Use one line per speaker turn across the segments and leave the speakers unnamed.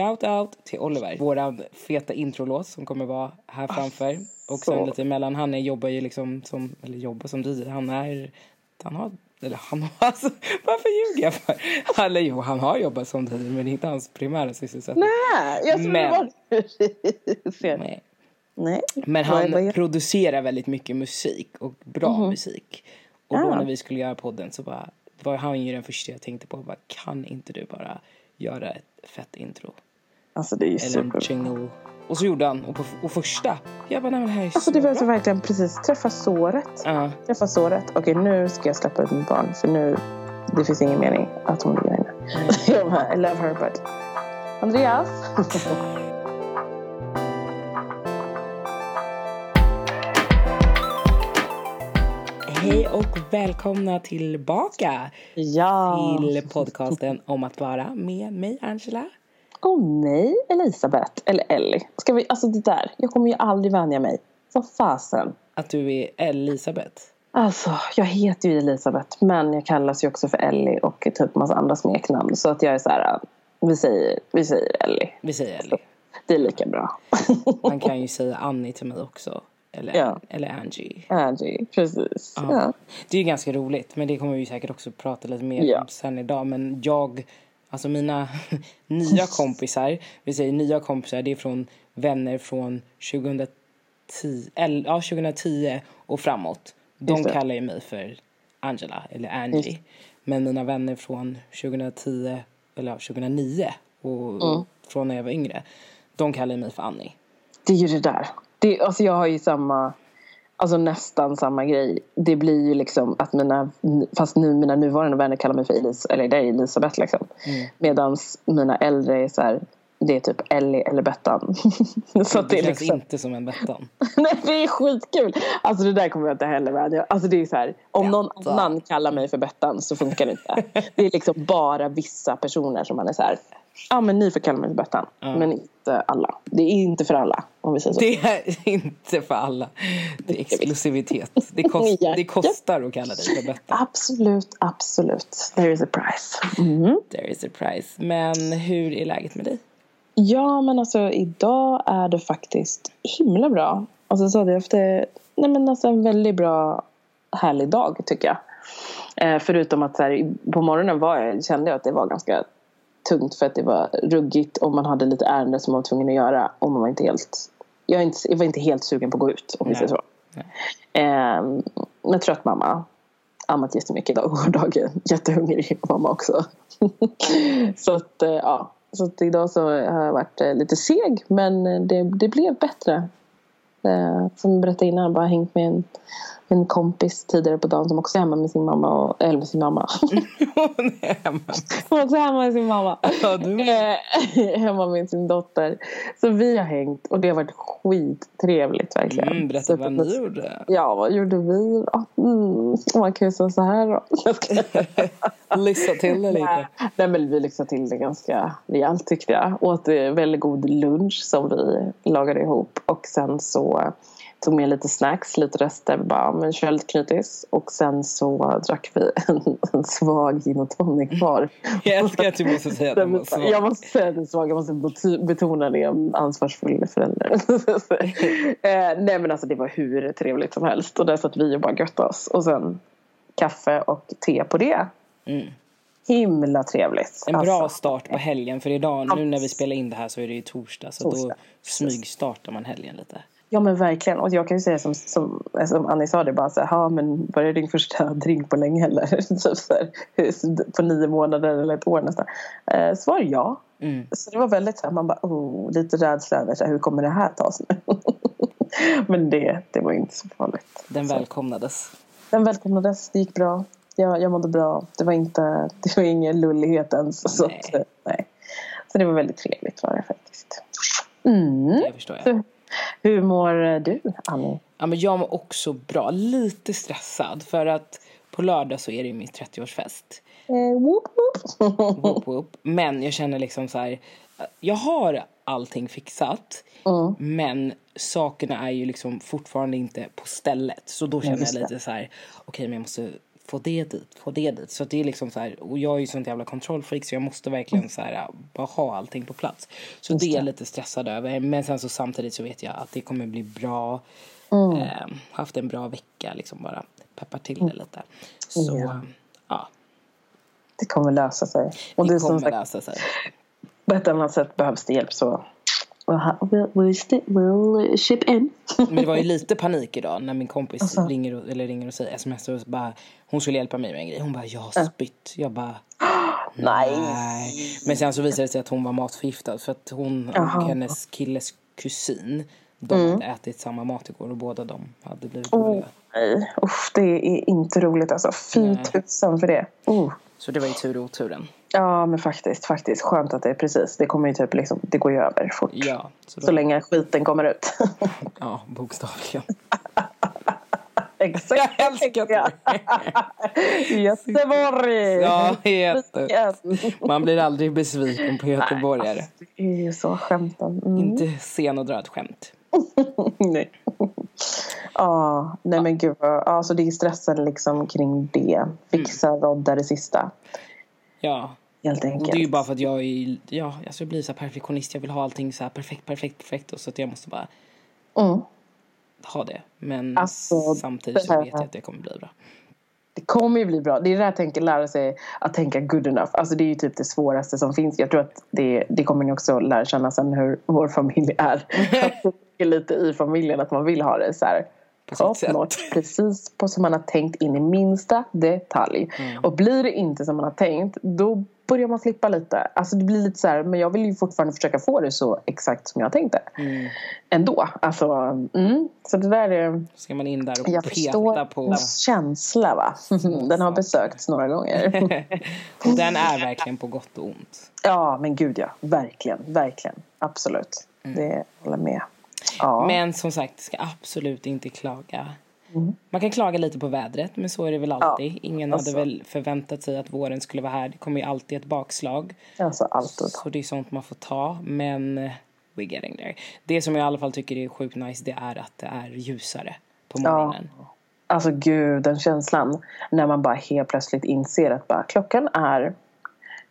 shout out till Oliver. Våran feta introlåt som kommer vara här framför. Och sen lite emellan. Han jobbar ju liksom som, eller jobbar som DJ. Han är, han har, eller han har, alltså, varför ljuger jag för? Han, eller jo, han har jobbat som DJ men inte hans primära sysselsättning.
Nej, jag trodde
Men-
det var.
Nej.
Nej.
Men han producerar väldigt mycket musik och bra musik. Och då
Ah.
när vi skulle göra podden så bara, var han ju den första jag tänkte på. Bara, kan inte du bara göra ett fett intro?
Alltså det är ju
Eller
super.
Och så gjorde han. Och, på, och första, jag bara, nej men det här är
Alltså
så
det var så
bra.
verkligen precis träffa såret.
Ja.
Träffa såret. Okej nu ska jag släppa ut mitt barn för nu det finns ingen mening att hon ligger inne. Jag bara, I love her but Andreas.
Hej och välkomna tillbaka
ja.
till podcasten om att vara med mig Angela.
Och mig Elisabeth. Eller Ellie. Ska vi, alltså det där. Jag kommer ju aldrig vänja mig. Vad fasen.
Att du är Elisabeth.
Alltså, jag heter ju Elisabeth men jag kallas ju också för Ellie och typ massa andra smeknamn. Så att jag är så här, vi säger, vi säger Ellie.
Vi säger Ellie.
Det är lika bra.
Man kan ju säga Annie till mig också. Eller,
Ja.
eller Angie.
Angie, precis.
Ja.
Ja.
Det är ju ganska roligt, men det kommer vi säkert också prata lite mer om sen idag. Men jag, alltså mina nya kompisar, vi säger nya kompisar, det är från vänner från 2010, eller, ja, 2010 och framåt. De kallar ju mig för Angela eller Angie. Men mina vänner från 2010, eller ja, 2009 och
Mm.
från när jag var yngre, de kallar mig för Annie.
Det är ju det där. Det, alltså jag har ju samma, alltså nästan samma grej. Det blir ju liksom att mina, fast nu mina nuvarande vänner kallar mig för Elis, eller dig Elisabeth liksom.
Mm.
Medan mina äldre är så här, det är typ Ellie eller Bettan. så
Det,
det är
känns
liksom,
inte som en Bettan.
nej det är skitkul. Alltså det där kommer jag inte heller vänja. Alltså det är så här, om någon
Bettan.
annan kallar mig för Bettan så funkar det inte. Det är liksom bara vissa personer som man är så här, ja men ni får kalla mig för Bettan. Men inte alla. Det är inte för alla om vi säger så.
Det är inte för alla. Det är exklusivitet. Det, kost,
Ja.
det kostar att kalla dig för Bettan.
Absolut, absolut. There is a price. Mm.
There is a price. Men hur är läget med dig?
Ja, men alltså idag är det faktiskt himla bra. Alltså så haft det, nej men alltså en väldigt bra härlig dag tycker jag. Eh, förutom att så här, på morgonen var jag, kände jag att det var ganska tungt för att det var ruggigt och man hade lite ärenden som man var tvungen att göra och man var inte helt jag, inte, jag var inte helt sugen på att gå ut om vi säger så. Eh, men trött mamma. Ammat jättemycket idag och dagen. Jättehungrig mamma också. så att eh, ja. Så att idag så har jag varit eh, lite seg men eh, det, det blev bättre. Eh, som jag berättade innan, bara hängt med en, en kompis tidigare på dagen som också är hemma med sin mamma. Och, eller med sin mamma.
Nej, men-
Hon är också hemma med sin mamma.
Ja, du-
Eh, hemma med sin dotter. Så vi har hängt och det har varit skittrevligt verkligen.
mm, berätta
Så
vad ni gjorde.
Ja, vad gjorde vi då? Mm, man kan ju säga så här då.
Lyssna till det lite.
Nej, men vi lyxade till det ganska rejält tyckte jag. Åt eh, väldigt god lunch som vi lagade ihop. Och sen så tog med lite snacks, lite rester, bara men köldknytis. Och sen så drack vi en, en svag gin och tonic var.
Jag älskar att du måste säga att den var svag.
Jag måste säga att den svag, jag måste betona det om ansvarsfull förälder. eh, nej men alltså det var hur trevligt som helst. Och där satt vi och bara göttade oss. Och sen kaffe och te på det.
Mm.
Himla trevligt.
En bra
Alltså,
start på helgen. För idag, nu när vi spelar in det här så är det ju torsdag. Så då
Torsdag.
smygstartar man helgen lite.
Ja men verkligen. Och jag kan ju säga som, som, som Annie sa det bara så här, ja men var det din första drink på länge eller? Typ så här, på nio månader eller ett år nästan. Eh, svar ja.
Mm.
Så det var väldigt så här, man bara, oh, lite rädsla över så här, hur kommer det här tas nu? men det, det var inte så farligt.
Den
Så.
välkomnades.
Den välkomnades, det gick bra. Jag, jag mådde bra. Det var, inte, det var ingen lullighet ens. Så,
Nej.
att, eh, nej. så det var väldigt trevligt var det faktiskt. Mm.
Det förstår jag.
Hur, hur mår du, Annie?
Ja, men jag mår också bra. Lite stressad. För att på lördag så är det ju min 30-årsfest.
Eh, whoop, whoop.
Whoop, whoop. Men jag känner liksom så här. Jag har allting fixat.
Mm.
Men sakerna är ju liksom fortfarande inte på stället. Så då känner jag lite så här. Okej, men jag måste få det dit, få det dit. Så det är liksom så här, och jag är ju sånt jävla kontrollfreak så jag måste verkligen så här, bara ha allting på plats. Så det är jag lite stressad över. Men sen så samtidigt så vet jag att det kommer bli bra.
Mm.
Eh, haft en bra vecka liksom bara peppar till det lite. Så
Mm. Ja. Det kommer lösa sig. Och
det
det
kommer
sagt,
lösa sig.
på ett annat sätt behövs det hjälp så we'll, we'll, we'll chip in.
Men det var ju lite panik idag när min kompis
Alltså.
ringer, och, eller ringer och säger sms och bara hon skulle hjälpa mig med en grej. Hon bara jag har spytt. Jag bara
Nej.
nej. Men sen så visade det sig att hon var matförgiftad för att hon.
Mm.
och hennes killes kusin de hade ätit samma mat igår och båda de hade blivit dåliga.
Nej, usch, det är inte roligt alltså. Fy tusan för det. Uh.
Så det var ju tur i oturen.
Ja men faktiskt, faktiskt. Skönt att det är precis. Det kommer ju typ liksom, det går ju över fort.
Ja, så, då,
Så länge skiten kommer ut.
ja bokstavligen.
Exakt.
Jag älskar det.
Göteborg!
Ja, jätte. Man blir aldrig besviken på göteborgare.
Det är ju så skämten. Mm.
Inte sen att dra ett skämt.
nej. Ja, nej men gud ja, så det är stressen liksom kring det. Fixa, rodda det sista.
Ja,
Helt enkelt.
det är ju bara för att jag är, ja, alltså jag blir så perfektionist. Jag vill ha allting så här perfekt, perfekt, perfekt. Och så att jag måste bara
Mm.
Ha det. Men
Alltså,
samtidigt så vet jag att det kommer bli bra.
Det kommer ju bli bra. Det är det jag tänker lära sig att tänka good enough. Alltså det är ju typ det svåraste som finns. Jag tror att det, det kommer ni också lära känna sen hur vår familj är. Det är lite i familjen att man vill ha det så här notch, precis på som man har tänkt in i minsta detalj.
Mm.
Och blir det inte som man har tänkt då börjar man flippa lite. Alltså det blir lite så här, men jag vill ju fortfarande försöka få det så exakt som jag tänkte.
Mm.
Ändå. Alltså, mm. Så det där är...
Ska man in där och
Jag
peta
förstår
på.
känsla va. Den har besökts några gånger.
och den är verkligen på gott och ont.
Ja men gud ja. Verkligen. Verkligen. Absolut. Det håller jag med. Ja.
Men som sagt, ska absolut inte klaga.
Mm.
Man kan klaga lite på vädret, men så är det väl alltid. Ingen
alltså.
hade väl förväntat sig att våren skulle vara här. Det kommer ju alltid ett bakslag.
Alltså alltid.
Så det är sånt man får ta. Men eh, we're getting there. Det som jag i alla fall tycker är sjukt nice det är att det är ljusare på morgonen.
Alltså gud den känslan. När man bara helt plötsligt inser att bara, klockan är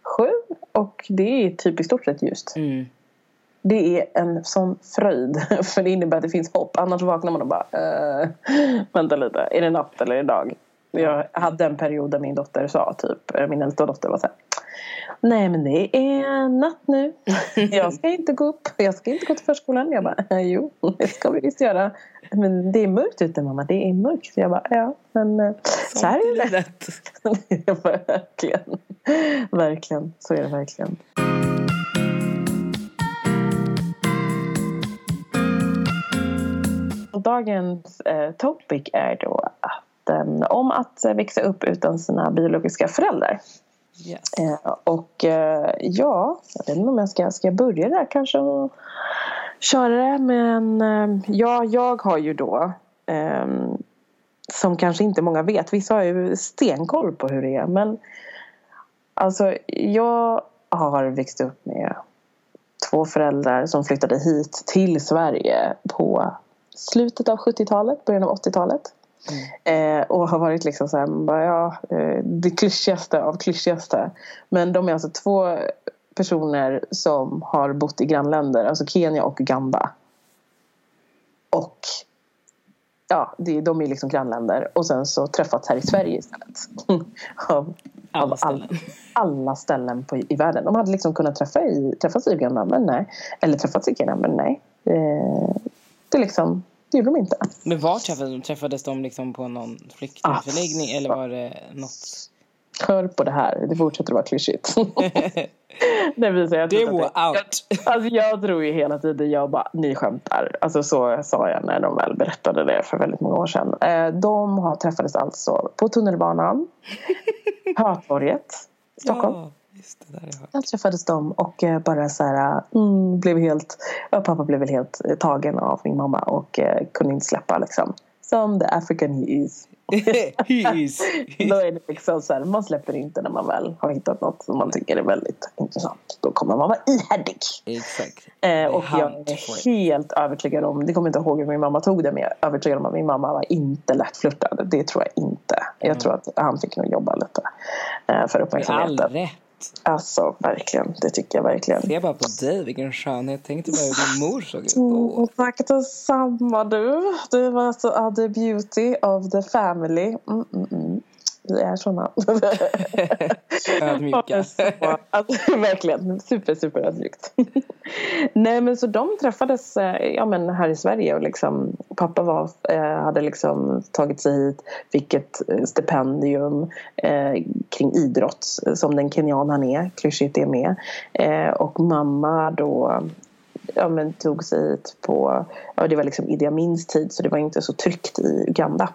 sju och det är typ i stort sett ljust.
Mm.
Det är en sån fröjd. För det innebär att det finns hopp. Annars vaknar man och bara uh, Vänta lite, är det natt eller är det dag? Jag hade en period där min dotter sa typ eh, Min äldsta dotter var så här Nej men det är natt nu. Jag ska inte gå upp. Jag ska inte gå till förskolan. Jag bara "Eh, jo det ska vi visst göra. Men det är mörkt ute mamma. Det är mörkt. Jag bara ja men så här är det. Verkligen. Verkligen. Så är det verkligen. Och dagens eh, topic är då att, eh, om att växa upp utan sina biologiska föräldrar.
Yes.
Eh, och eh, ja, jag vet inte om jag ska, ska jag börja där kanske och köra det. Men eh, ja, jag har ju då ehm, som kanske inte många vet. Vissa har ju stenkoll på hur det är. Men alltså jag har växt upp med två föräldrar som flyttade hit till Sverige på slutet av 70-talet, början av 80-talet. Eh, och har varit liksom så här, bara, ja, eh, det klyschigaste av klyschigaste. Men de är alltså två personer som har bott i grannländer, alltså Kenya och Uganda. Och ja, det, de är liksom grannländer och sen så träffats här i Sverige istället. av,
Alla
av all,
ställen.
alla ställen på, i världen. De hade liksom kunnat träffa i, träffas i Uganda, men nej. Eller träffats i Kenya, men nej. Eh, det, liksom, det gjorde de inte.
Men var träffades de? Träffades de liksom på någon flyktingförläggning eller var det något?
Hör på det här, det fortsätter att vara klyschigt. det visar jag
Det var out.
Alltså jag tror ju hela tiden, jag bara, ni skämtar. Alltså så sa jag när de väl berättade det för väldigt många år sedan. Eh, de har träffades alltså på tunnelbanan, Hötorget, Stockholm.
Ja, just det där jag.
Där träffades de och eh, bara så här, mm, blev helt, pappa blev väl helt eh, tagen av min mamma och eh, kunde inte släppa liksom. Som the African he is.
Hys.
Då är det liksom så här, man släpper inte när man väl har hittat något som man tycker är väldigt intressant. Då kommer man vara ihärdig.
Exakt.
Eh, och jag är helt övertygad om, det kommer inte ihåg hur min mamma tog det men jag är övertygad om att min mamma var inte lättflörtad. Det tror jag inte. Jag tror att han fick nog jobba lite eh, för uppmärksamheten.
rätt.
Alltså verkligen, det tycker jag verkligen.
Se bara på dig, vilken skönhet. Tänkte bara hur din mor såg ut.
Och tack detsamma du. Du var alltså uh, the beauty of the family. Mm, mm, mm. Vi är såna.
Ödmjuka.
alltså, verkligen, super super ödmjukt. Nej men så de träffades eh, ja, men här i Sverige och liksom pappa var, eh, hade liksom tagit sig hit, fick ett eh, stipendium eh, kring idrott som den kenyan han är, klyschigt det med. Eh, och mamma då ja, men tog sig hit på, ja det var liksom Idi Amins tid så det var inte så tryggt i Uganda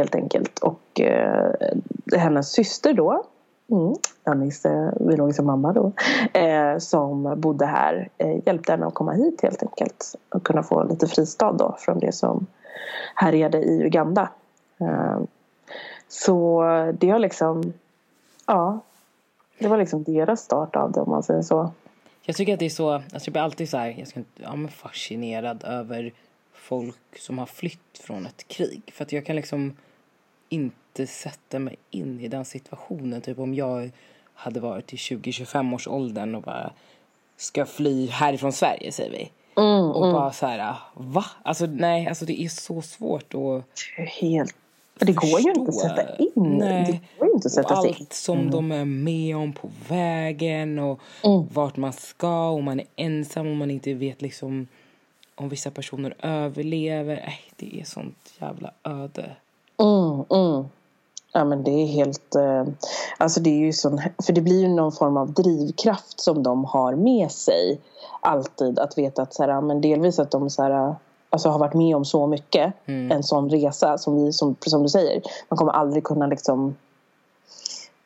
helt enkelt. Och eh, hennes syster då, mm, Annis eh, biologiska mamma då, eh, som bodde här eh, hjälpte henne att komma hit helt enkelt och kunna få lite fristad då från det som härjade i Uganda. Eh, så det har liksom, ja, det var liksom deras start av det om man säger så.
Jag tycker att det är så, alltså jag blir alltid så här, jag ska inte, ja, men fascinerad över folk som har flytt från ett krig. För att jag kan liksom inte sätta mig in i den situationen. Typ om jag hade varit i 20-25 års åldern och bara ska fly härifrån Sverige säger vi.
Mm,
Och bara så här, va? Alltså nej, alltså det är så svårt att
Helt det går ju inte att sätta in.
Nej.
Det går inte att sätta
och
sig in.
allt som de är med om på vägen och
Mm.
vart man ska och man är ensam och man inte vet liksom om vissa personer överlever. Nej, det är sånt jävla öde.
Mm, mm. Ja men det är helt... Eh, alltså det är ju sån, för det blir ju någon form av drivkraft som de har med sig. Alltid att veta att så här, men delvis att de så här, alltså har varit med om så mycket. En sån resa som vi, som, som du säger. Man kommer aldrig kunna liksom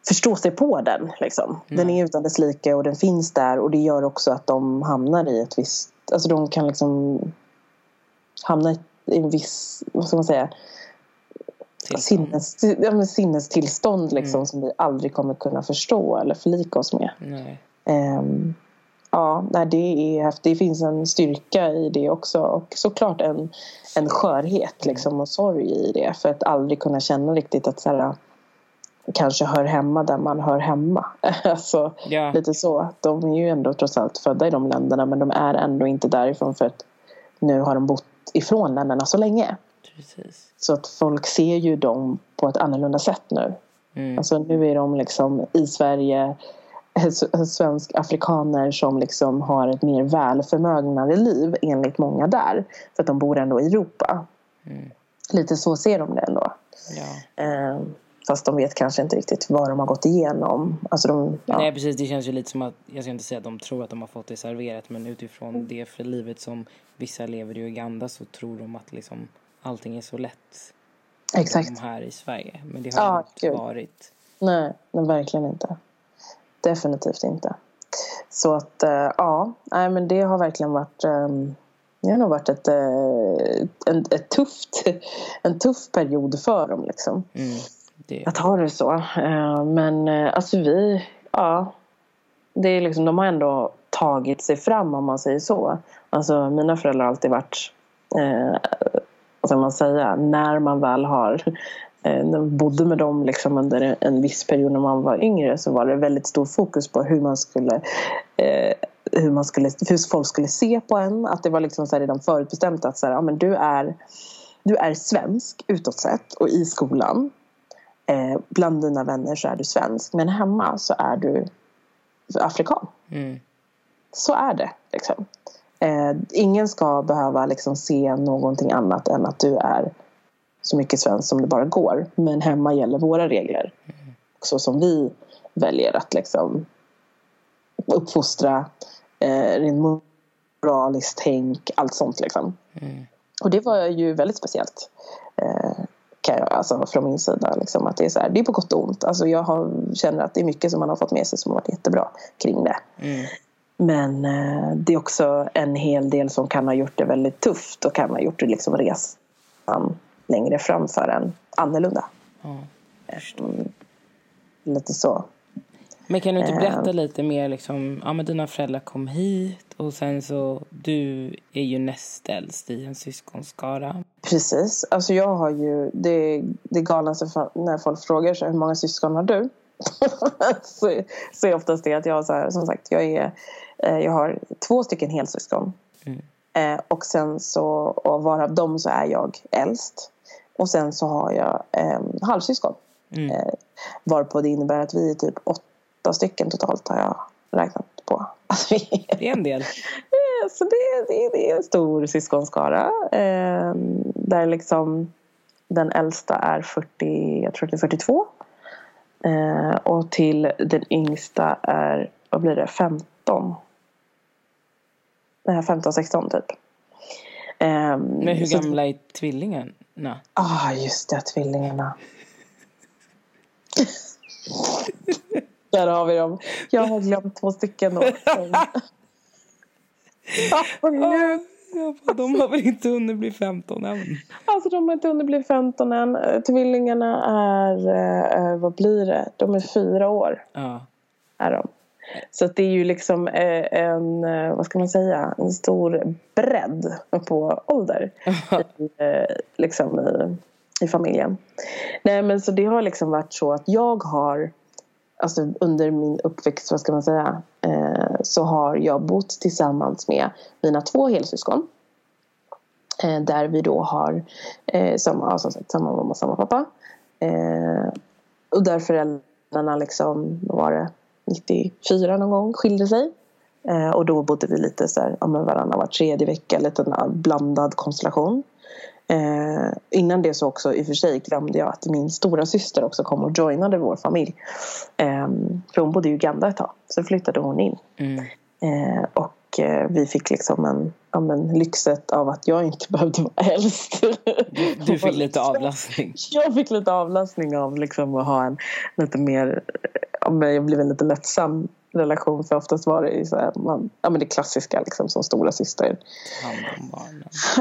förstå sig på den. Liksom. Den är utan dess like och den finns där och det gör också att de hamnar i ett visst... Alltså de kan liksom hamna i en viss, vad ska man säga,
Tillstånd.
sinnes, ja, sinnestillstånd liksom, som vi aldrig kommer kunna förstå eller förlika oss med.
Nej.
Ehm, ja, nej, det, är, det finns en styrka i det också och såklart en, en skörhet liksom, och sorg i det för att aldrig kunna känna riktigt att så här, kanske hör hemma där man hör hemma. alltså,
Ja.
Lite så. De är ju ändå trots allt födda i de länderna men de är ändå inte därifrån för att nu har de bott ifrån länderna så länge.
Precis.
Så att folk ser ju dem på ett annorlunda sätt nu.
Mm.
Alltså nu är de liksom i Sverige svensk afrikaner som liksom har ett mer välförmögnare liv enligt många där. För att de bor ändå i Europa.
Mm.
Lite så ser de det ändå.
Ja.
Eh, fast de vet kanske inte riktigt vad de har gått igenom. Alltså de, ja.
Nej precis, det känns ju lite som att, jag ska inte säga att de tror att de har fått det serverat men utifrån det för livet som vissa lever i Uganda så tror de att liksom allting är så lätt
Exakt.
här i Sverige. Men det har
Ja,
inte
gud.
varit.
Nej, nej, verkligen inte. Definitivt inte. Så att, eh, ja, nej, men det har verkligen varit ehm, det har nog varit ett, eh, en, ett tufft, en tuff period för dem. Liksom.
Mm, det,
Att ha det så. Eh, men eh, alltså vi, ja. Det är liksom, de har ändå tagit sig fram om man säger så. Alltså mina föräldrar har alltid varit, eh, vad ska man säga, när man väl har eh, när man bodde med dem liksom under en viss period när man var yngre så var det väldigt stor fokus på hur man skulle eh, hur, man skulle, hur folk skulle se på en. Att det var liksom så här redan förutbestämt att så här, ja, men du, är, du är svensk utåt sett och i skolan. Eh, bland dina vänner så är du svensk men hemma så är du afrikan.
mm,
Så är det. Liksom. Eh, ingen ska behöva liksom, se någonting annat än att du är så mycket svensk som det bara går. Men hemma gäller våra regler. Så som vi väljer att liksom, uppfostra eh, moraliskt tänk, allt sånt. Liksom.
mm,
Och det var ju väldigt speciellt. Eh, kan jag, alltså från min sida. Liksom, att det, är så här, det är på gott och ont. Alltså, jag har, känner att det är mycket som man har fått med sig som har varit jättebra kring det.
mm,
Men eh, det är också en hel del som kan ha gjort det väldigt tufft och kan ha gjort det liksom resan längre fram för en annorlunda. Mm, lite så.
Men kan du inte berätta lite mer liksom, ja men dina föräldrar kom hit och sen så, du är ju näst äldst i en syskonskara.
Precis. Alltså jag har ju, det, det galnaste när folk frågar sig hur många syskon har du? så, så är oftast det att jag så här, som sagt, jag, är, eh, jag har två stycken helsyskon.
Mm.
Eh, och sen så, och varav dem så är jag äldst. Och sen så har jag eh, halvsyskon.
Mm.
Eh, varpå det innebär att vi är typ åtta stycken totalt har jag räknat på. Alltså, vi
Det är en del.
Eh, Så det, det, det är en stor syskonskara. Eh, där liksom den äldsta är 40, jag tror det är 42. Eh, och till den yngsta är, vad blir det, 15. Nej, 15, 16 typ. Eh,
Men hur
så-
gamla är tvillingarna?
Ah, just det, tvillingarna. Där har vi dem. Jag har glömt två stycken då.
De har väl inte hunnit bli 15 än?
Alltså de har inte hunnit bli 15 än. Eh, Tvillingarna är, eh, vad blir det? De är fyra år.
Ja.
Är de. Så det är ju liksom eh, en, eh, vad ska man säga, en stor bredd på ålder. i, eh, liksom i, i familjen. Nej men så det har liksom varit så att jag har Alltså under min uppväxt, vad ska man säga eh, Så har jag bott tillsammans med mina två helsyskon. Eh, Där vi då har eh, samma, ja, som sagt, samma mamma och samma pappa. Eh, Och där föräldrarna liksom, vad var det 94 någon gång skilde sig. Eh, Och då bodde vi lite så här, ja, men varannan var tredje vecka, lite en blandad konstellation. Eh, innan det så också i och för sig glömde jag att min stora syster också kom och joinade vår familj. Eh, för hon bodde i Uganda ett tag. Så flyttade hon in.
Mm.
Eh, och eh, vi fick liksom en, ja, men, lyxet av att jag inte behövde vara äldst.
Du, du fick lite avlastning.
Jag fick lite avlastning av liksom att ha en lite mer, ja, men jag blev en lite lättsam relation för oftast var det ju så här, man, ja, men det klassiska liksom som stora syster.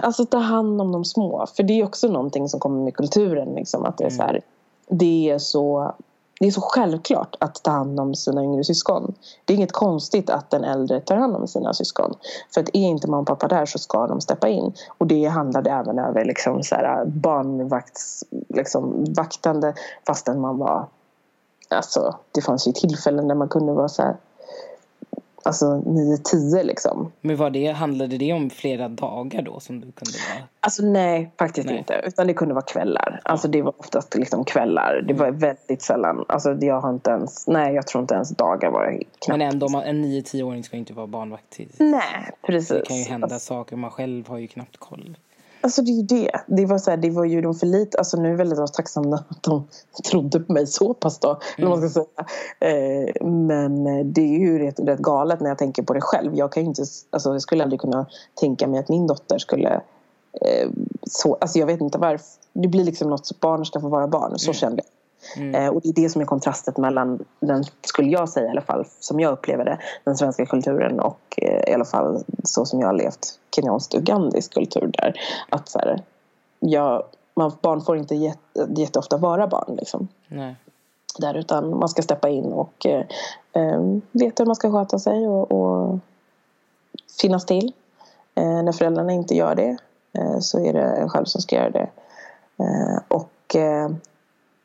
Alltså ta hand om de små. För det är också någonting som kommer med kulturen. Liksom, att det, är så här, det, är så, det är så självklart att ta hand om sina yngre syskon. Det är inget konstigt att den äldre tar hand om sina syskon. För att är inte mamma och pappa där så ska de steppa in. Och det handlade även över liksom, så här, barnvakts, liksom, vaktande fastän man var... Alltså, det fanns ju tillfällen där man kunde vara så här, Alltså 9-10 liksom.
Men var det, handlade det om flera dagar då som du kunde vara?
Alltså nej, faktiskt
Nej.
inte. Utan det kunde vara kvällar. Alltså det var oftast liksom kvällar. Det var väldigt sällan. Alltså jag har inte ens, nej jag tror inte ens dagar var knappt.
Men ändå, man- en 9-10-åring ska inte vara barnvakt. till-
Nej, precis.
Det kan ju hända
Alltså,
saker, man själv har ju knappt koll.
Alltså det är ju det. Det var, så här, det var ju de för lite, alltså nu är jag väldigt tacksam att de trodde på mig så pass då. vad man ska säga. Eh, men det är ju rätt, rätt galet när jag tänker på det själv. Jag kan ju inte, alltså jag skulle aldrig kunna tänka mig att min dotter skulle eh, så, alltså jag vet inte varför. Det blir liksom något barn ska få vara barn. Så kände jag.
Mm.
Eh, och det är det som är kontrastet mellan den, skulle jag säga i alla fall, som jag upplever det, den svenska kulturen och eh, i alla fall så som jag har levt kenyansk ugandisk kultur där. Att så här, jag, man, barn får inte jätte, jätteofta vara barn liksom.
Nej.
Där, utan man ska steppa in och eh, eh, veta hur man ska sköta sig och, och finnas till. Eh, när föräldrarna inte gör det eh, så är det en själv som ska göra det. Eh, och eh,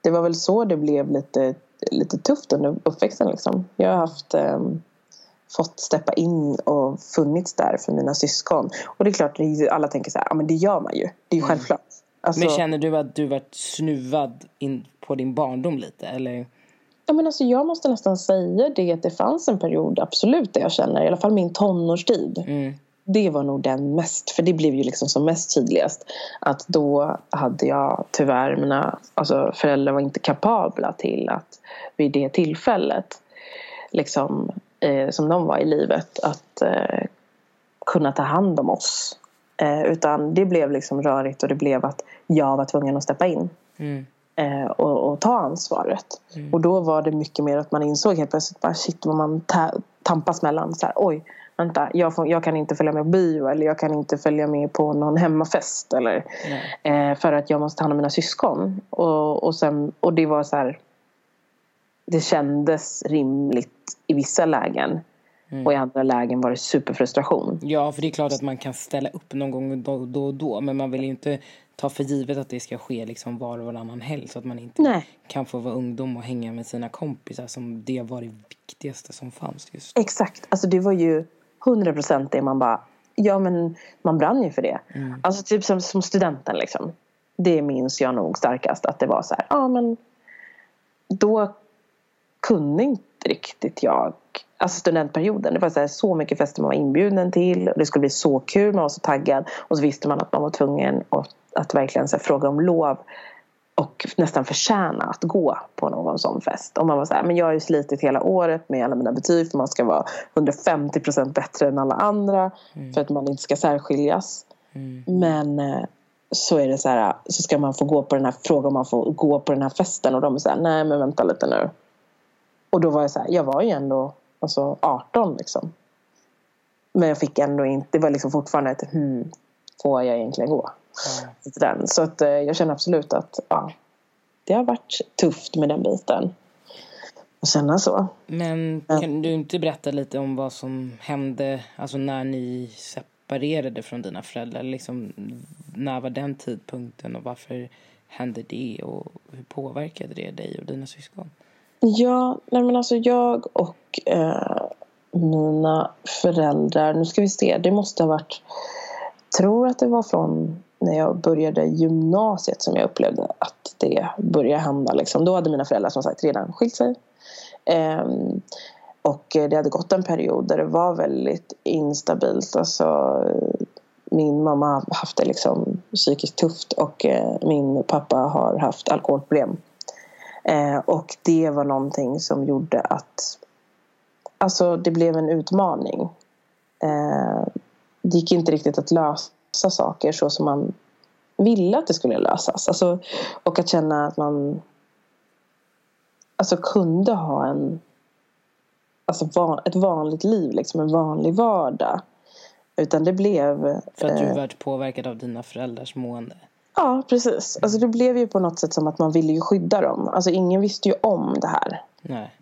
det var väl så det blev lite, lite tufft under uppväxten. Liksom. Jag har haft eh, fått steppa in och funnits där för mina syskon. Och det är klart, alla tänker så här, ja men det gör man ju. Det är ju självklart. Alltså,
Men känner du att du varit snuvad in på din barndom lite? Eller?
Ja, men alltså, jag måste nästan säga det att det fanns en period, absolut, där jag känner, i alla fall min tonårstid.
Mm.
Det var nog den mest, för det blev ju liksom som mest tydligast. Att då hade jag tyvärr, mina alltså, föräldrar var inte kapabla till att vid det tillfället, liksom, eh, som de var i livet, att eh, kunna ta hand om oss. Eh, utan det blev liksom rörigt och det blev att jag var tvungen att steppa in
Mm.
eh, och, och ta ansvaret. Och då var det mycket mer att man insåg helt plötsligt bara shit vad man ta- tampas mellan. Så här, Oj, vänta, jag, får, jag kan inte följa med på bio eller jag kan inte följa med på någon hemmafest eller, eh, för att jag måste ta hand om mina syskon. Och, och, sen, och det var så här, det kändes rimligt i vissa lägen. Mm. Och i andra lägen var det superfrustration.
Ja, för det är klart att man kan ställa upp någon gång då, då och då. Men man vill ju inte ta för givet att det ska ske liksom var och varannan helg. Så att man inte Nej. kan få vara ungdom och hänga med sina kompisar. Som det var det viktigaste som fanns just
Exakt. Alltså det var ju 100% det man bara... Ja, men man brann ju för det. Mm. Alltså typ som, som studenten liksom. Det minns jag nog starkast. Att det var så här, ja men... Då kunde inte riktigt jag alltså studentperioden. Det var så, här, så mycket fester man var inbjuden till. Och det skulle bli så kul, man var så taggad. Och så visste man att man var tvungen att, att verkligen så här, fråga om lov och nästan förtjäna att gå på någon sån fest. Och man var så här, men jag har ju slitit hela året med alla mina betyg för man ska vara 150% bättre än alla andra mm. för att man inte ska särskiljas. Mm. Men eh, så är det så här, så ska man få gå på den här frågan om man får gå på den här festen och de är så här, nej men vänta lite nu. Och då var jag så här, jag var ju ändå alltså 18 liksom. Men jag fick ändå inte, det var liksom fortfarande ett hmm, får jag egentligen gå? Mm. Så att eh, jag känner absolut att ja, det har varit tufft med den biten. Att känna så.
Men kan du inte berätta lite om vad som hände, alltså när ni separerade från dina föräldrar? Liksom, när var den tidpunkten och varför hände det och hur påverkade det dig och dina syskon?
Ja, nej men alltså jag och eh, mina föräldrar, nu ska vi se, det måste ha varit, tror att det var från när jag började gymnasiet som jag upplevde att det började hända. Liksom. Då hade mina föräldrar som sagt redan skilt sig. Ehm, och det hade gått en period där det var väldigt instabilt. Alltså, min mamma har haft det liksom psykiskt tufft och eh, min pappa har haft alkoholproblem. Eh, och det var någonting som gjorde att alltså, det blev en utmaning. Eh, det gick inte riktigt att lösa saker så som man ville att det skulle lösas. Alltså, och att känna att man alltså, kunde ha en, alltså, van, ett vanligt liv, liksom, en vanlig vardag. Utan det blev...
För att du eh, varit påverkad av dina föräldrars mående?
Ja, precis. Alltså det blev ju på något sätt som att man ville ju skydda dem. Alltså ingen visste ju om det här.
Nej.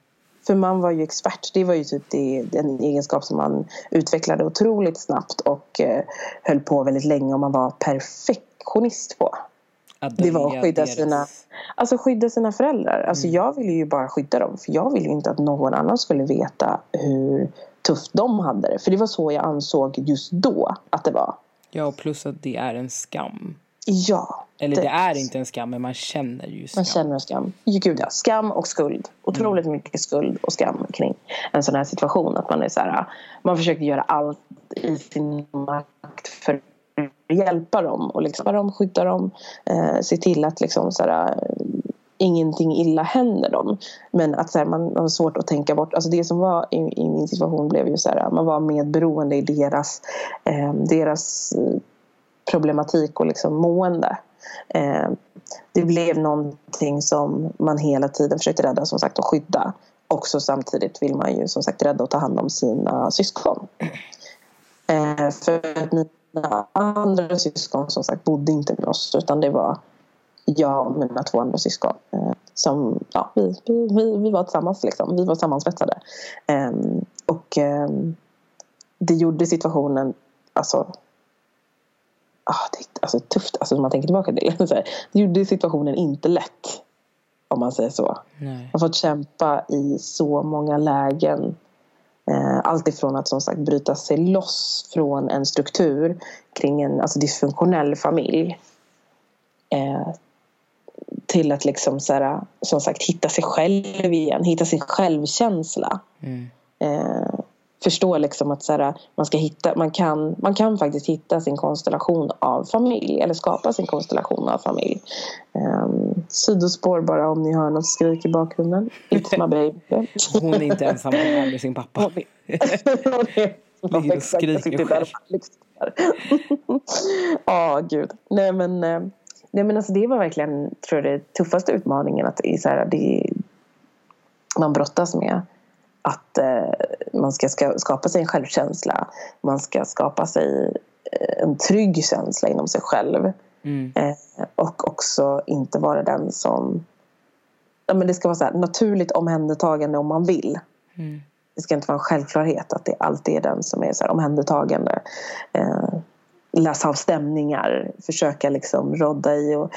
För man var ju expert. Det var ju typ det, den egenskap som man utvecklade otroligt snabbt och eh, höll på väldigt länge och man var perfektionist på. Det var att skydda sina, alltså skydda sina föräldrar. Alltså mm. Jag ville ju bara skydda dem. För jag ville inte att någon annan skulle veta hur tufft de hade det. För det var så jag ansåg just då att det var.
Ja, och plus att det är en skam.
Ja.
Eller det, det, är inte en skam, men man känner ju skam.
Man känner skam. Gud ja, skam och skuld. Otroligt mm. mycket skuld och skam kring en sån här situation. Att man är så här, man försöker göra allt i sin makt för att hjälpa dem och liksom, dem, skydda dem, eh, se till att liksom så här, ingenting illa händer dem. Men att så här, man, man har svårt att tänka bort. Alltså det som var i, i min situation blev ju så här, man var medberoende i deras, eh, deras problematik och liksom mående. Eh, det blev någonting som man hela tiden försökte rädda som sagt och skydda. Också samtidigt vill man ju som sagt rädda och ta hand om sina syskon. Eh, för mina andra syskon som sagt bodde inte med oss utan det var jag och mina två andra syskon. Eh, som, ja, vi, vi, vi var tillsammans liksom. Vi var sammansvetsade. Eh, och eh, det gjorde situationen alltså, ah, det är alltså, tufft alltså, om man tänker tillbaka till det. det gjorde situationen inte lätt. Om man säger så. Nej. Jag har fått kämpa i så många lägen. Eh, allt ifrån att som sagt bryta sig loss från en struktur kring en alltså, dysfunktionell familj. Eh, till att liksom så här, som sagt hitta sig själv igen, hitta sin självkänsla. Mm. Eh, förstå liksom att så här, man, ska hitta, man, kan, man kan faktiskt hitta sin konstellation av familj eller skapa sin konstellation av familj. Um, sidospår bara om ni hör något skrik i bakgrunden. It's my baby.
Hon är inte ensam med sin pappa. Och skriker själv.
Ja, gud. Nej men, eh, nej, men alltså, det var verkligen tror jag, den tuffaste utmaningen att så här, det, man brottas med att eh, man ska, ska skapa sig en självkänsla. Man ska skapa sig eh, en trygg känsla inom sig själv.
Mm.
Eh, och också inte vara den som... Ja, men det ska vara så här, naturligt omhändertagande om man vill.
Mm.
Det ska inte vara en självklarhet att det alltid är den som är så här omhändertagande. Eh, läsa av stämningar, försöka liksom rodda i och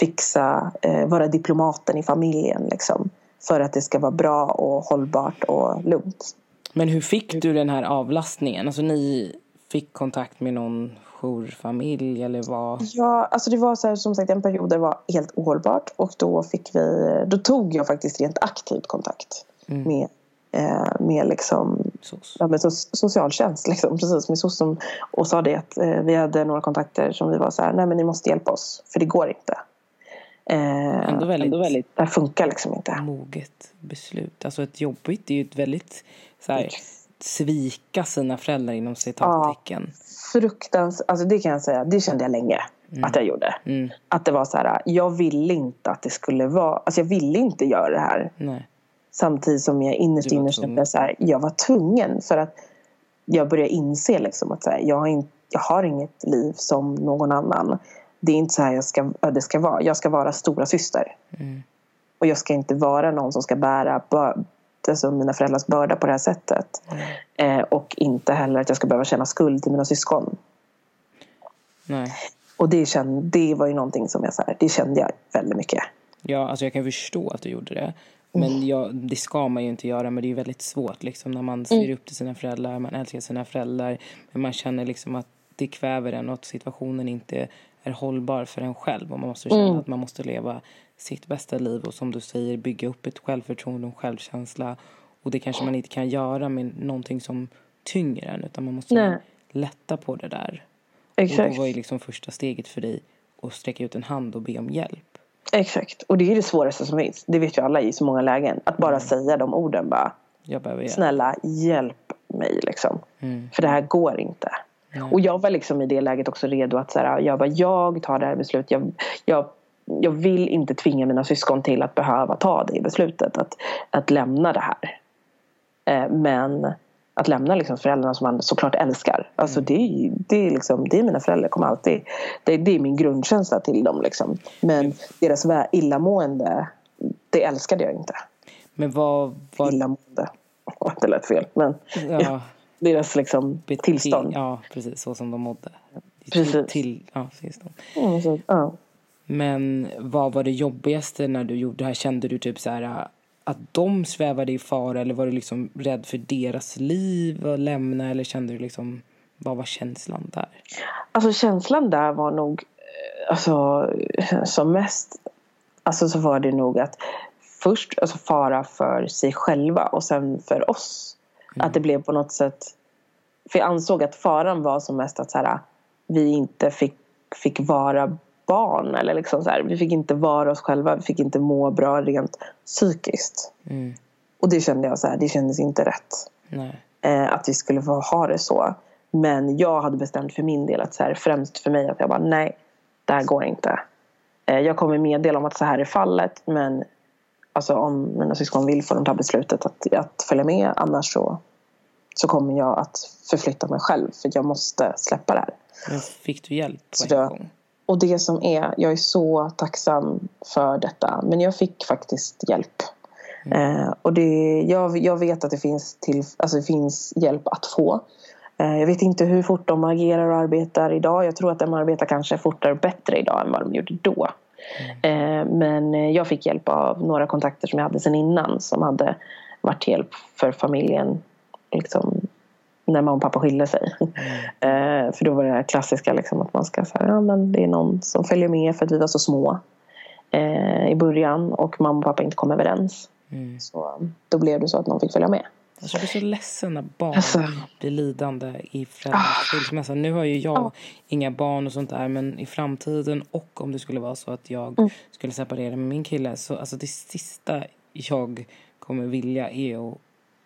fixa, eh, vara diplomaten i familjen liksom. För att det ska vara bra och hållbart och lugnt.
Men hur fick du den här avlastningen? Alltså ni fick kontakt med någon jourfamilj eller vad?
Ja, alltså det var så här, som sagt en period där det var helt ohållbart och då fick vi, då tog jag faktiskt rent aktivt kontakt
Mm.
med, eh, med liksom
Sos.
ja, med so socialtjänst liksom, precis med soc och sa det att eh, vi hade några kontakter som vi var så här, nej men ni måste hjälpa oss för det går inte. Eh,
Ändå väldigt-
det här funkar liksom inte.
Moget beslut. Alltså ett jobbigt, det är ju ett väldigt så här, svika sina föräldrar inom citattecken.
Fruktansvärt, alltså det kan jag säga, det kände jag länge att jag gjorde.
Mm.
Att det var så här, jag ville inte att det skulle vara, alltså jag ville inte göra det här.
Nej.
Samtidigt som jag innerst inne kände så här, jag var tvungen för att jag började inse liksom att så här, jag, har in, jag har inget liv som någon annan. Det är inte så här jag ska, det ska vara. Jag ska vara stora syster.
Mm.
Och jag ska inte vara någon som ska bära bör, alltså mina föräldrars börda på det här sättet. Eh, och inte heller att jag ska behöva känna skuld till mina syskon.
Nej.
Och det, kände, det var ju någonting som jag, så här, det kände jag väldigt mycket.
Ja, alltså jag kan förstå att du gjorde det. Men jag, det ska man ju inte göra, men det är väldigt svårt liksom, när man ser upp till sina föräldrar, man älskar sina föräldrar, men man känner liksom att det kväver en och att situationen inte är hållbar för en själv. Och man måste känna att man måste leva sitt bästa liv och som du säger bygga upp ett självförtroende och självkänsla. Och det kanske man inte kan göra med någonting som tynger en, utan man måste
Nej.
lätta på det där. Och
Exakt.
då var ju liksom första steget för dig att sträcka ut en hand och be om hjälp.
Exakt. Och det är det svåraste som finns. Det vet ju alla i så många lägen. Att bara säga de orden bara. Snälla hjälp mig liksom.
Mm.
För det här går inte. Och jag var liksom i det läget också redo att så här, jag bara, jag tar det här beslutet. Jag, jag, jag vill inte tvinga mina syskon till att behöva ta det beslutet. Att, att lämna det här. Eh, men att lämna liksom föräldrarna som man såklart älskar. Alltså det, är, det, är liksom, det är mina föräldrar. Kommer alltid, det, det är min grundkänsla till dem. Liksom. Men deras vä- illamående, det älskade jag inte.
Men vad var
Illamående. Det lät fel. Men
ja,
deras liksom,
bete-
tillstånd.
Ja, precis. Så som de mådde.
Precis.
Till, till, ja, tillstånd.
Mm, så, ja.
Men vad var det jobbigaste när du gjorde det här? Kände du typ så här att de svävade i fara eller var du liksom rädd för deras liv att lämna eller kände du liksom vad var känslan där?
Alltså känslan där var nog eh, alltså, som mest alltså så var det nog att först alltså fara för sig själva och sen för oss. Att det blev på något sätt för jag ansåg att faran var som mest att så här, vi inte fick, fick vara barn eller liksom så här, vi fick inte vara oss själva, vi fick inte må bra rent psykiskt.
Mm.
Och det kände jag så här, det kändes inte rätt. Eh, att vi skulle få ha det så. Men jag hade bestämt för min del att så här, främst för mig att jag bara nej, det här går inte. Eh, jag kommer meddela om att så här är fallet men alltså, om mina syskon vill får de ta beslutet att, att följa med annars så, så kommer jag att förflytta mig själv för jag måste släppa det här.
Men fick du hjälp på
Så
en gång?
Och det som är, jag är så tacksam för detta. Men jag fick faktiskt hjälp. Eh, och det, jag, jag vet att det finns, till, alltså det finns hjälp att få. Eh, jag vet inte hur fort de agerar och arbetar idag. Jag tror att de arbetar kanske fortare och bättre idag än vad de gjorde då. Eh, men jag fick hjälp av några kontakter som jag hade sedan innan som hade varit till hjälp för familjen liksom, när mamma och pappa skilde sig. Eh, för då var det här klassiska liksom, att man ska säga ja, men det är någon som följer med för att vi var så små eh, i början och mamma och pappa inte kom överens.
Mm.
Så då blev det så att någon fick följa med.
Alltså, jag blir så ledsen när barn
Alltså.
blir lidande i föräldrars skilsmässa. Nu har ju jag inga barn och sånt där men i framtiden och om det skulle vara så att jag
Mm.
skulle separera med min kille så alltså det sista jag kommer vilja är att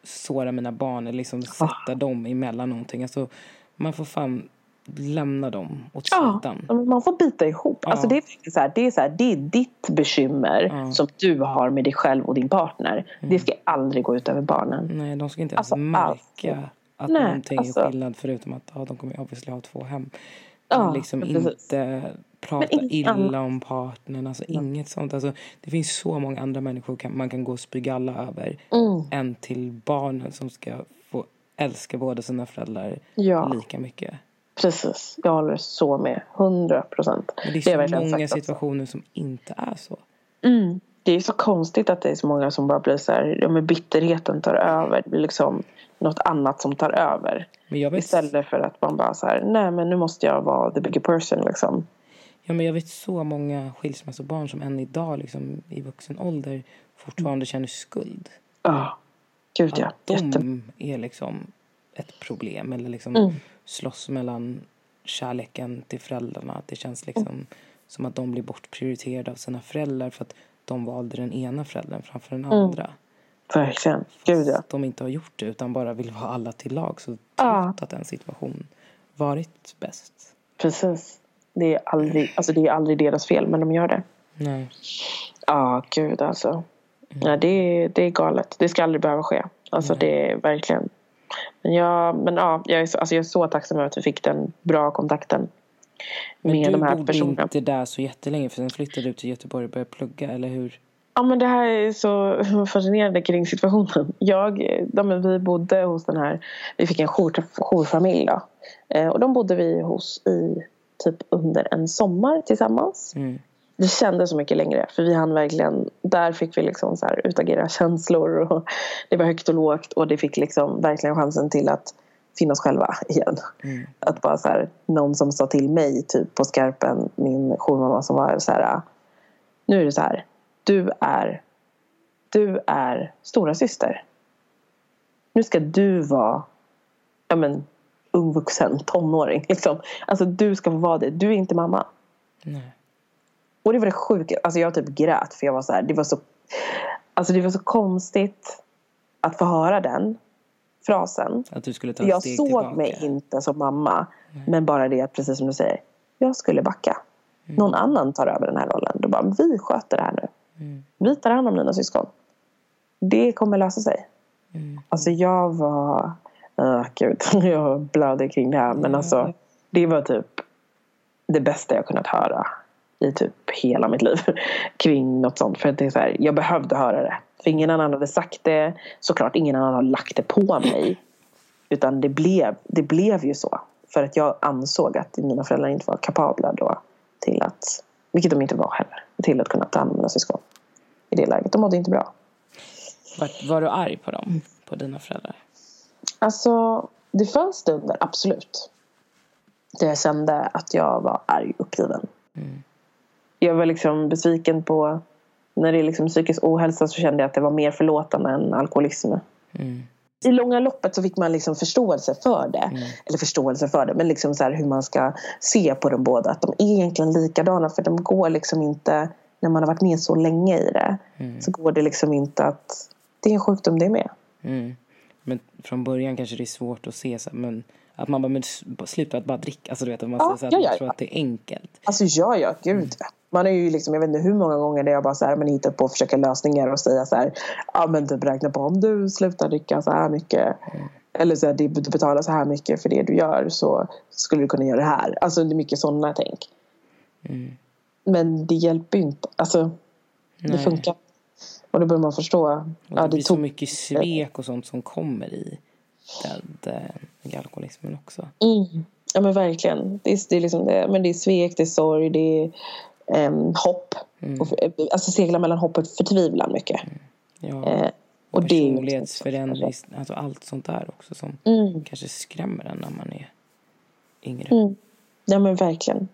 såra mina barn eller liksom sätta dem emellan någonting. Alltså man får fan lämna dem åt
Ja,
sidan.
man får bita ihop.
Ja.
Alltså det, är så här, det, är så här, det är ditt bekymmer
Ja.
som du har med dig själv och din partner.
Mm.
Det ska aldrig gå ut över barnen.
Nej, de ska inte ens
Alltså,
märka att
Nej,
någonting
alltså.
är skillnad förutom att ja, de kommer obviously ha två hem.
Ja,
liksom
precis.
inte prata
inget
illa om partnern, alltså inget sånt. Alltså, det finns så många andra människor kan, man kan gå och spy alla över
Mm.
än till barnen som ska få älska båda sina föräldrar
Ja.
lika mycket.
Precis, jag håller så med. 100 procent.
Det är
Det är
så
verkligen
många
sagt också.
situationer som inte är så.
Mm. Det är så konstigt att det är så många som bara blir så här, ja men bitterheten tar över. Det blir liksom något annat som tar över.
Vet,
Istället för att man bara så här, nej men nu måste jag vara the bigger person liksom.
ja, men jag vet så många skilsmässobarn som än idag liksom, i vuxen ålder fortfarande känner skuld.
Ja, gud ja.
Att
Jätte...
de är liksom ett problem. Eller liksom
Mm.
Slåss mellan kärleken till föräldrarna. Det känns liksom som att de blir bortprioriterade av sina föräldrar för att de valde den ena föräldern framför den
Mm.
andra.
Verkligen, gud ja.
Att de inte har gjort det utan bara vill vara alla till lag. Så
Ja.
att en situation varit bäst.
Precis. Det är, aldrig, alltså det är aldrig deras fel men de gör det.
Nej.
Ja, gud alltså. Ja, det, är, det är galet. Det ska aldrig behöva ske. Alltså det är verkligen. Men, jag, men ja, jag är, så, alltså jag är så tacksam över att vi fick den bra kontakten.
Men
med
du
de här
bodde
personerna.
inte där så jättelänge för sen flyttade du till Göteborg och började plugga, eller hur?
Ja men det här är så fascinerande kring situationen. Jag, ja, men vi bodde hos den här, vi fick en jour, jourfamilj då. Eh, och de bodde vi hos i typ under en sommar tillsammans.
Mm.
Det kändes så mycket längre för vi hann verkligen, där fick vi liksom så här utagera känslor och det var högt och lågt och det fick liksom verkligen chansen till att finna oss själva igen.
Mm.
Att bara så här, någon som sa till mig typ på skarpen, min jourmamma som var så här nu är det så här, du är du är stora syster. Nu ska du vara ja men, ung vuxen, tonåring. Liksom. Alltså du ska få vara det. Du är inte mamma.
Nej.
Och det var det sjuka. Alltså jag typ grät för jag var så här, det var så Alltså det var så konstigt att få höra den frasen.
Att du skulle ta ett
Jag
steg
såg
tillbaka.
mig inte som mamma. Men bara det att precis som du säger. Jag skulle backa. Någon annan tar över den här rollen. Då bara, vi sköter det här nu.
Mm.
Vi tar hand om dina syskon. Det kommer lösa sig.
Mm.
Alltså jag var... Uh, gud, jag blöder kring det här. Men
Ja.
alltså, det var typ det bästa jag kunnat höra i typ hela mitt liv kring något sånt. För att det är så här, jag behövde höra det. För ingen annan hade sagt det. Såklart ingen annan har lagt det på mig. Utan det blev, det blev ju så. För att jag ansåg att mina föräldrar inte var kapabla då till att, vilket de inte var heller, till att kunna ta hand om mina syskon. I det läget. De mådde inte bra.
Var, var du arg på dem? På dina föräldrar?
Alltså, det fanns stunder, absolut. Där jag kände att jag var arg och uppgiven.
Mm.
Jag var liksom besviken på... När det är liksom psykisk ohälsa så kände jag att det var mer förlåtande än alkoholism.
Mm.
I långa loppet så fick man liksom förståelse för det.
Mm.
Eller förståelse för det, men liksom så hur man ska se på dem båda. Att de är egentligen likadana för de går liksom inte... När man har varit med så länge i det
Mm.
så går det liksom inte att... Det är en sjukdom det med.
Mm. Men från början kanske det är svårt att se men att man bara, men sluta att bara dricka. Alltså du vet, man
Ja,
så här,
ja,
att
ja,
man tror att det är enkelt.
Alltså ja, ja, gud. Man är ju liksom, jag vet inte hur många gånger där jag bara så här, men hittar på att försöka lösningar och säga så här, ja men typ räkna på om du slutar dricka så här mycket. Eller så här, du betalar så här mycket för det du gör så skulle du kunna göra det här. Alltså det är mycket sådana tänk.
Mm.
Men det hjälper ju inte. Alltså det
Nej.
funkar. Och då börjar man förstå.
Och
Ja,
det blir
det
så mycket svek och sånt som kommer i den, den alkoholismen också.
mm, ja men verkligen. Det är, det är liksom det, men det är svek, det är sorg, det är em, hopp.
Mm.
Och, alltså segla mellan hopp och förtvivlan mycket.
Ja.
Eh, och det är ju
Personlighetsförändring, alltså allt sånt där också som
Mm.
kanske skrämmer en när man är yngre.
Mm. Ja men verkligen.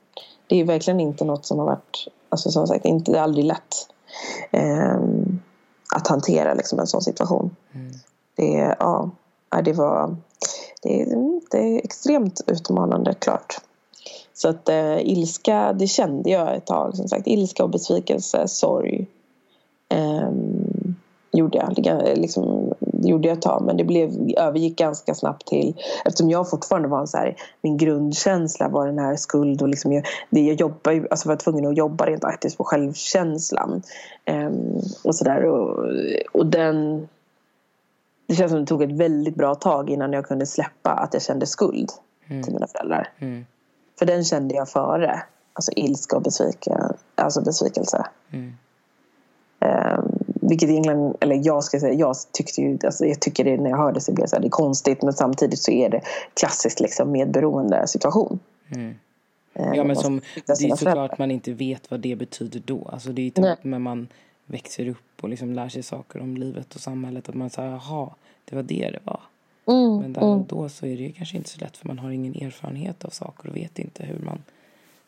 Det är verkligen inte något som har varit, alltså som sagt, inte, det är aldrig lätt ehm, att hantera liksom, en sån situation.
Mm.
Det, är- ja, ja, det var det, det är extremt utmanande, klart. Så att eh, ilska, det kände jag ett tag. Som sagt, ilska och besvikelse, sorg. ehm, gjorde jag. Det, liksom, det gjorde jag ett tag men det blev, övergick ganska snabbt till eftersom jag fortfarande var en så här, min grundkänsla var den här skuld och liksom jag, det jag jobbar alltså var tvungen att jobba rent aktivt på självkänslan um, och sådär och, och den det känns som det tog ett väldigt bra tag innan jag kunde släppa att jag kände skuld mm. till mina föräldrar. Mm. För den kände jag före. Alltså ilska och besvika, alltså besvikelse. Mm. Um, vilket egentligen, eller jag ska säga, jag tyckte ju, alltså jag tycker det när jag hörde så blev så här, det är konstigt men samtidigt så är det klassiskt liksom medberoende situation.
Mm. Ehm, ja men som, det är såklart man inte vet vad det betyder då. Alltså det är typ när man växer upp och liksom lär sig saker om livet och samhället att man säger jaha, det var det det var. Mm, men där och mm. då så är det ju kanske inte så lätt för man har ingen erfarenhet av saker och vet inte hur man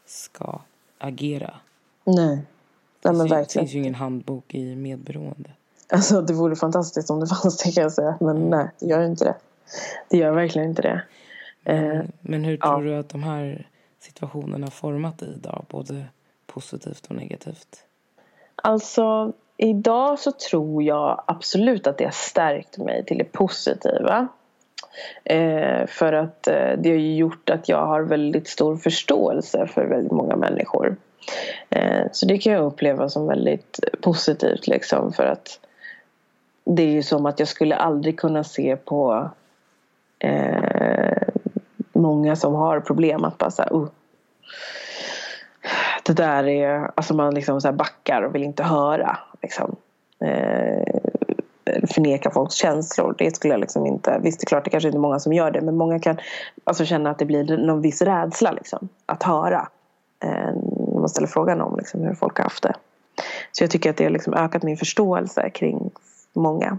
ska agera.
Nej.
Nej, men verkligen. Det finns ju ingen handbok i medberoende.
Alltså det vore fantastiskt om det fanns det kan jag säga. Men mm. nej, det gör inte det. Det gör verkligen inte det.
Men, eh, men hur tror ja. du att de här situationerna har format dig idag? Både positivt och negativt?
Alltså idag så tror jag absolut att det har stärkt mig till det positiva. Eh, för att eh, det har gjort att jag har väldigt stor förståelse för väldigt många människor. Eh, så det kan jag uppleva som väldigt positivt liksom för att det är ju som att jag skulle aldrig kunna se på eh, många som har problem att bara såhär, uh, det där är, alltså man liksom så backar och vill inte höra liksom. Eh, förneka folks känslor. Det skulle jag liksom inte... Visst, det är klart det kanske inte är många som gör det men många kan alltså känna att det blir någon viss rädsla liksom, att höra. Eh, när man ställer frågan om liksom, hur folk har haft det. Så jag tycker att det har liksom ökat min förståelse kring många.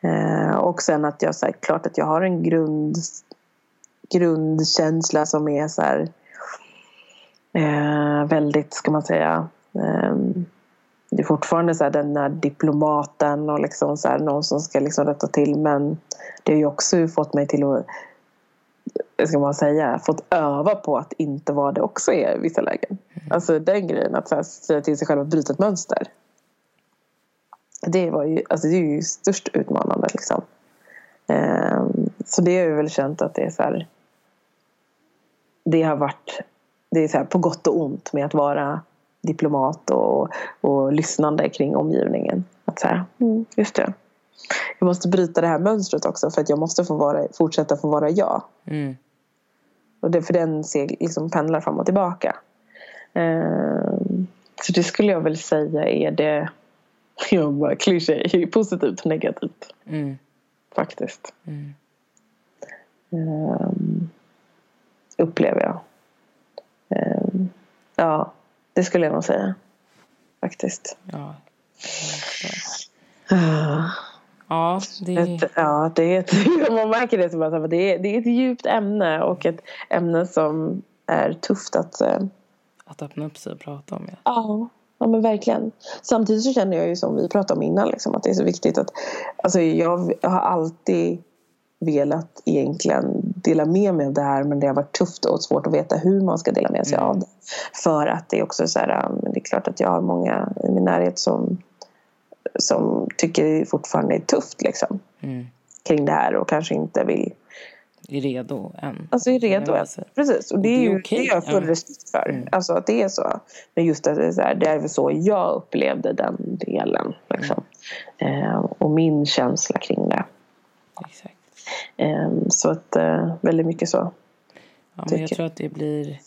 Eh, och sen att jag, så här, klart att jag har en grund, grundkänsla som är så här, eh, väldigt, ska man säga, eh, det är fortfarande så här, den där diplomaten och liksom så här, någon som ska liksom rätta till men det har ju också fått mig till att ska man säga, fått öva på att inte vara det också i vissa lägen. Mm. Alltså den grejen att så här, säga till sig själv att bryta ett mönster. Det, var ju, alltså det är ju störst utmanande liksom. Um, så det har jag väl känt att det är så här, Det har varit det är så här, på gott och ont med att vara diplomat och, och lyssnande kring omgivningen. Att så här, mm, just det. Jag måste bryta det här mönstret också för att jag måste få vara, fortsätta få vara jag. Mm. Och det, för den ser, liksom pendlar fram och tillbaka. Uh, så det skulle jag väl säga är det jag bara kliché, positivt och negativt. Mm. Faktiskt. Um, upplever jag. Um, ja, det skulle jag nog säga. Faktiskt.
Ja. Ja, det.
Ett, ja, det är ett, man märker det som att det är, det är ett djupt ämne och ett ämne som är tufft att... Eh,
att öppna upp sig och prata om. Ja.
ja, ja men verkligen. Samtidigt så känner jag ju som vi pratade om innan liksom, att det är så viktigt att... Alltså jag har alltid velat egentligen dela med mig av det här men det har varit tufft och svårt att veta hur man ska dela med sig mm. av det. För att det är också så här, det är klart att jag har många i min närhet som som tycker det fortfarande är tufft liksom. Mm. Kring det här och kanske inte vill
är redo än.
Alltså är redo än. Precis. Och det är, ju okay. det är jag full respekt för. Mm. Alltså att det är så. Men just att det är så här, det är väl så jag upplevde den delen. Liksom. Mm. Eh, och min känsla kring det.
Exakt.
Eh, så att eh, väldigt mycket så.
Ja, men jag tror att det blir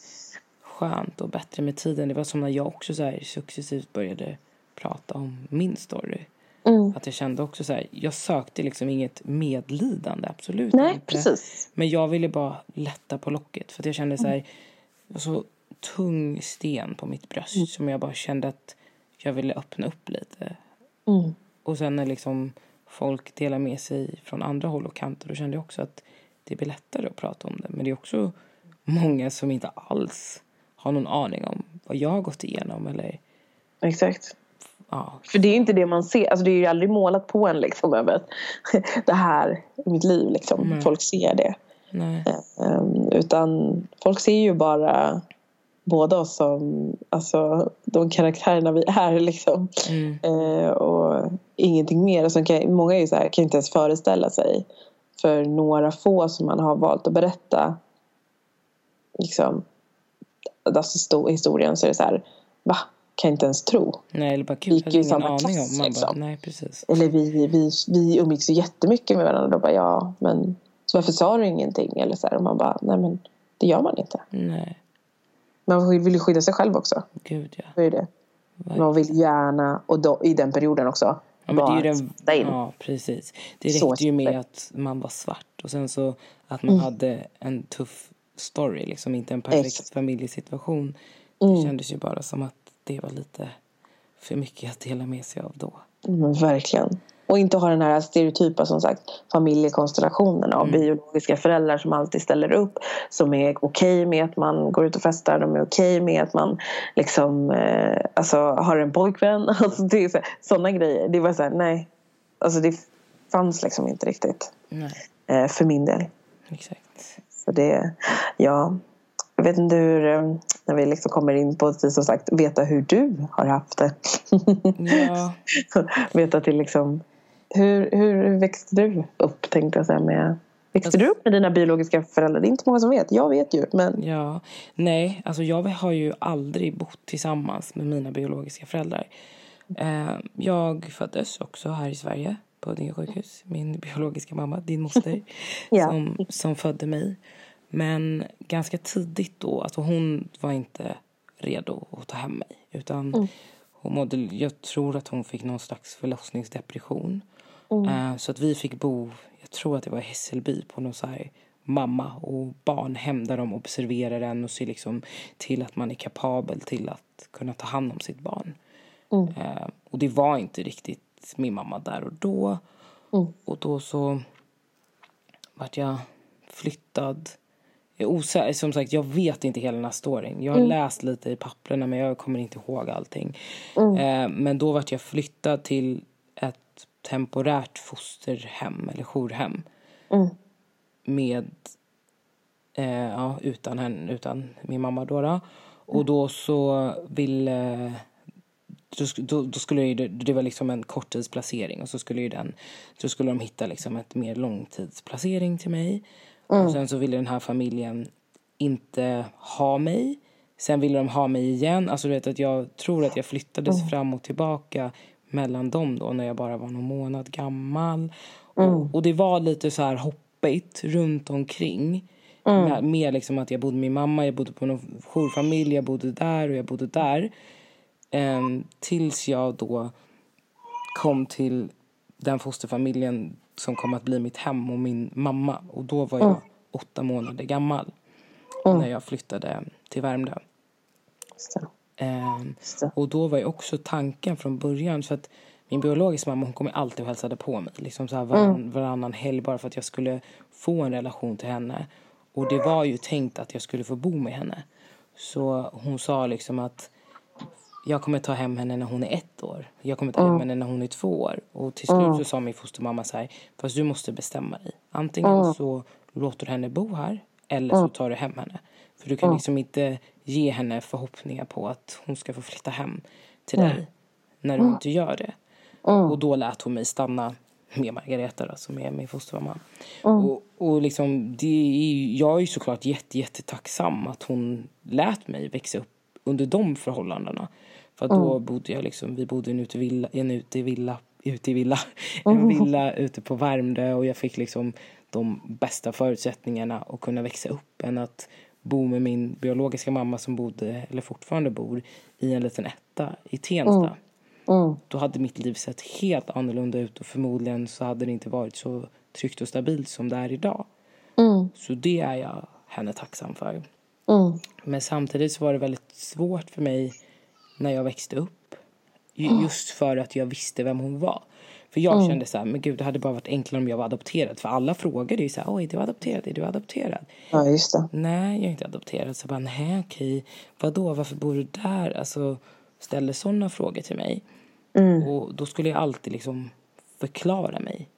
skönt och bättre med tiden. Det var som när jag också så här successivt började prata om min story. Mm. Att jag kände också så här, jag sökte liksom inget medlidande, absolut
Nej, inte. Precis.
Men jag ville bara lätta på locket för att jag kände så här, var så tung sten på mitt bröst mm. som jag bara kände att jag ville öppna upp lite. Mm. Och sen när liksom folk delar med sig från andra håll och kanter då kände jag också att det blir lättare att prata om det. Men det är också många som inte alls har någon aning om vad jag har gått igenom eller
Exakt. Ja. För det är inte det man ser, alltså det är ju aldrig målat på en liksom över det här i mitt liv liksom. Folk ser det.
Nej.
Um, utan folk ser ju bara båda oss som alltså, de karaktärerna vi är. Liksom.
Mm.
Eh, och ingenting mer. Alltså, kan, många är ju så här, kan inte ens föreställa sig för några få som man har valt att berätta liksom, alltså, historien så är det så här, va? Kan inte ens tro.
Nej, eller bara gud, hade ingen aning klass, om. Man
liksom.
bara, nej, precis.
Eller vi, vi, vi umgicks jättemycket med varandra. Då bara, ja, men så varför sa du ingenting? Eller så här, och man bara, nej men det gör man inte.
Nej.
Man vill ju skydda sig själv också.
Gud, ja.
Är det. Man vill gärna, och då, i den perioden också,
Ja, men det är ju den,
in.
ja, precis. Det räckte ju med att man var svart och sen så att man mm. hade en tuff story, liksom inte en perfekt Exakt. familjesituation. Mm. Det kändes ju bara som att det var lite för mycket att dela med sig av då.
Mm, verkligen. Och inte ha den här stereotypa som sagt familjekonstellationen av mm. biologiska föräldrar som alltid ställer upp. Som är okej okay med att man går ut och festar. De är okej okay med att man liksom eh, alltså, har en pojkvän. Alltså, det är så, sådana grejer. Det var så här, nej. Alltså det fanns liksom inte riktigt. Eh, för min del.
Exakt.
Så det, ja. Jag vet inte hur, eh, när vi liksom kommer in på som sagt, veta hur du har haft det.
Ja.
veta till liksom hur, hur växte du upp tänkte jag säga med Växte du upp med dina biologiska föräldrar? Det är inte många som vet. Jag vet ju. Men...
Ja, nej, alltså jag har ju aldrig bott tillsammans med mina biologiska föräldrar. Eh, jag föddes också här i Sverige på din sjukhus. Min biologiska mamma, din moster, ja. som, som födde mig. Men ganska tidigt då, alltså hon var inte redo att ta hem mig. Utan mm. hon mådde, jag tror att hon fick någon slags förlossningsdepression. Mm. Uh, så att vi fick bo, jag tror att det var Hässelby på någon så här mamma och barnhem där de observerar en och ser liksom till att man är kapabel till att kunna ta hand om sitt barn. Mm. Uh, och det var inte riktigt min mamma där och då. Mm. Och då så vart jag flyttad. Jag osä- som sagt, jag vet inte hela den här storyn. Jag har mm. läst lite i papperna men jag kommer inte ihåg allting. Uh, men då vart jag flyttad till temporärt fosterhem eller jourhem. Mm. Med, eh, ja, utan, henne, utan min mamma då. då. Och mm. då så ville då, då, skulle det, det var liksom en korttidsplacering och så skulle ju den, så skulle de hitta liksom ett mer långtidsplacering till mig. Mm. Och sen så ville den här familjen inte ha mig. Sen ville de ha mig igen. Alltså du vet att jag tror att jag flyttades mm. fram och tillbaka mellan dem då när jag bara var någon månad gammal. Mm. Och, och, det var lite så här hoppigt runt omkring. Mm. Med, med liksom att jag bodde med min mamma, jag bodde på någon jourfamilj, jag bodde där och jag bodde där. Um, tills jag då kom till den fosterfamiljen som kom att bli mitt hem och min mamma. Och då var jag mm. åtta månader gammal mm. när jag flyttade till Värmdö. Um, och då var ju också tanken från början för att min biologiska mamma hon kom alltid och hälsade på mig liksom så här varann, mm. varannan helg bara för att jag skulle få en relation till henne. Och det var ju tänkt att jag skulle få bo med henne. Så hon sa liksom att jag kommer ta hem henne när hon är ett år. Jag kommer ta hem mm. henne när hon är två år. Och till slut mm. så sa min fostermamma så här, fast du måste bestämma dig. Antingen mm. så låter du henne bo här eller så tar du hem henne. För du kan liksom inte ge henne förhoppningar på att hon ska få flytta hem till dig när du inte gör det. Och då lät hon mig stanna med Margareta då, som är min fostermamma. Mm. Och, och liksom, det är, jag är såklart jätte, jättetacksam att hon lät mig växa upp under de förhållandena. För då mm. bodde jag liksom, vi bodde i en utevilla, en utevilla, utevilla, mm. en villa ute på Värmdö och jag fick liksom de bästa förutsättningarna att kunna växa upp än att bo med min biologiska mamma som bodde, eller fortfarande bor, i en liten etta i Tensta. Mm. Mm. Då hade mitt liv sett helt annorlunda ut och förmodligen så hade det inte varit så tryggt och stabilt som det är idag. Mm. Så det är jag henne tacksam för. Mm. Men samtidigt så var det väldigt svårt för mig när jag växte upp. Mm. Just för att jag visste vem hon var. För jag mm. kände så här, men gud det hade bara varit enklare om jag var adopterad. För alla frågade ju så här, oj är du adopterad, är du adopterad?
Ja just det.
Nej jag är inte adopterad. Så bara, nej okej, vadå, varför bor du där? Alltså ställde sådana frågor till mig. Mm. Och då skulle jag alltid liksom förklara mig.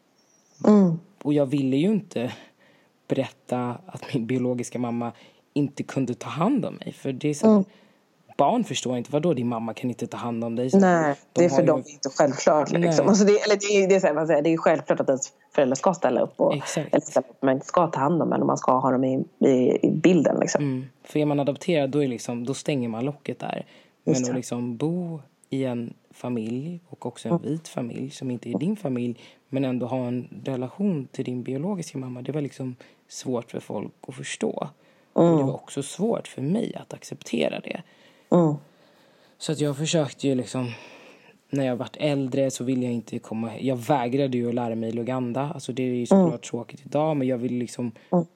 Mm. Och jag ville ju inte berätta att min biologiska mamma inte kunde ta hand om mig. För det är så här, Barn förstår inte, vadå din mamma kan inte ta hand om dig? Så
Nej,
de
det är för
ju-
dem inte självklart. Liksom. Alltså det, eller det, är, det, är så här, man säger, det är självklart att ens föräldrar ska ställa upp. Och,
Exakt.
eller ställa upp man ska ta hand om en och man ska ha dem i, i, i bilden. Liksom.
Mm. För är man adopterad då, är liksom, då stänger man locket där. Men att liksom bo i en familj och också en vit familj som inte är din familj men ändå ha en relation till din biologiska mamma. Det var liksom svårt för folk att förstå. Och det var också svårt för mig att acceptera det.
Mm.
Så att jag försökte ju liksom när jag vart äldre så ville jag inte komma Jag vägrade ju att lära mig Luganda. Alltså det är ju såklart tråkigt idag men jag vill liksom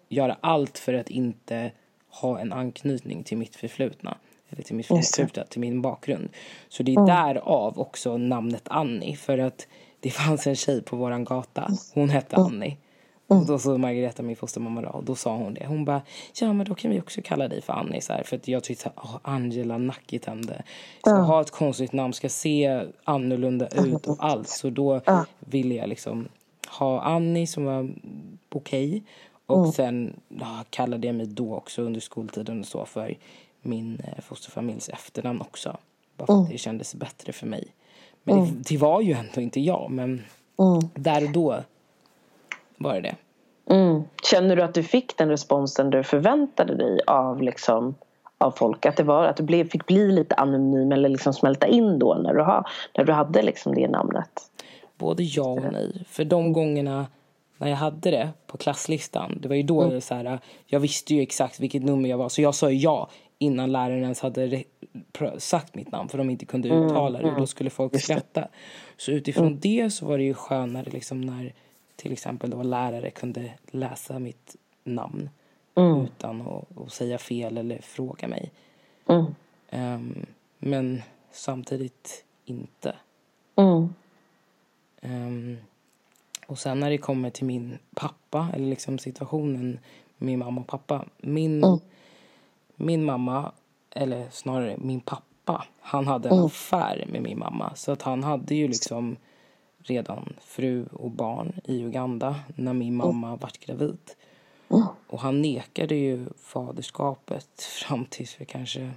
göra allt för att inte ha en anknytning till mitt förflutna. Eller till mitt förflutna, till min bakgrund. Så det är därav också namnet Annie. För att det fanns en tjej på våran gata. Hon hette Annie. Och då så Margareta, min fostermamma, då, och då sa hon det. Hon bara, ja men då kan vi också kalla dig för Annie. Så här, för att jag tyckte oh, Angela Nackitände. Ska ha ett konstigt namn, ska se annorlunda ut och allt. Så då ville jag liksom ha Annie som var okej. Och sen ja, kallade jag mig då också under skoltiden och så för min eh, fosterfamiljs efternamn också. Bara för att det kändes bättre för mig. Men det, det var ju ändå inte jag. Men där och då var det det.
Mm. Känner du att du fick den responsen du förväntade dig av, liksom, av folk? Att, det var, att du blev, fick bli lite anonym eller liksom smälta in då när du, ha, när du hade liksom det namnet?
Både ja och nej. För de gångerna när jag hade det på klasslistan, det var ju då jag, så här, jag visste ju exakt vilket nummer jag var. Så jag sa ja innan läraren ens hade sagt mitt namn för de inte kunde uttala det. Och då skulle folk skratta. Så utifrån det så var det ju skönare liksom när till exempel då lärare kunde läsa mitt namn utan att, att säga fel eller fråga mig.
Mm.
Ehm, men samtidigt inte.
Mm.
Ehm, och sen när det kommer till min pappa, eller liksom situationen med min mamma och pappa. Min, min mamma, eller snarare min pappa, han hade en affär med min mamma. Så att han hade ju liksom redan fru och barn i Uganda när min mamma vart gravid. Och han nekade ju faderskapet fram tills för kanske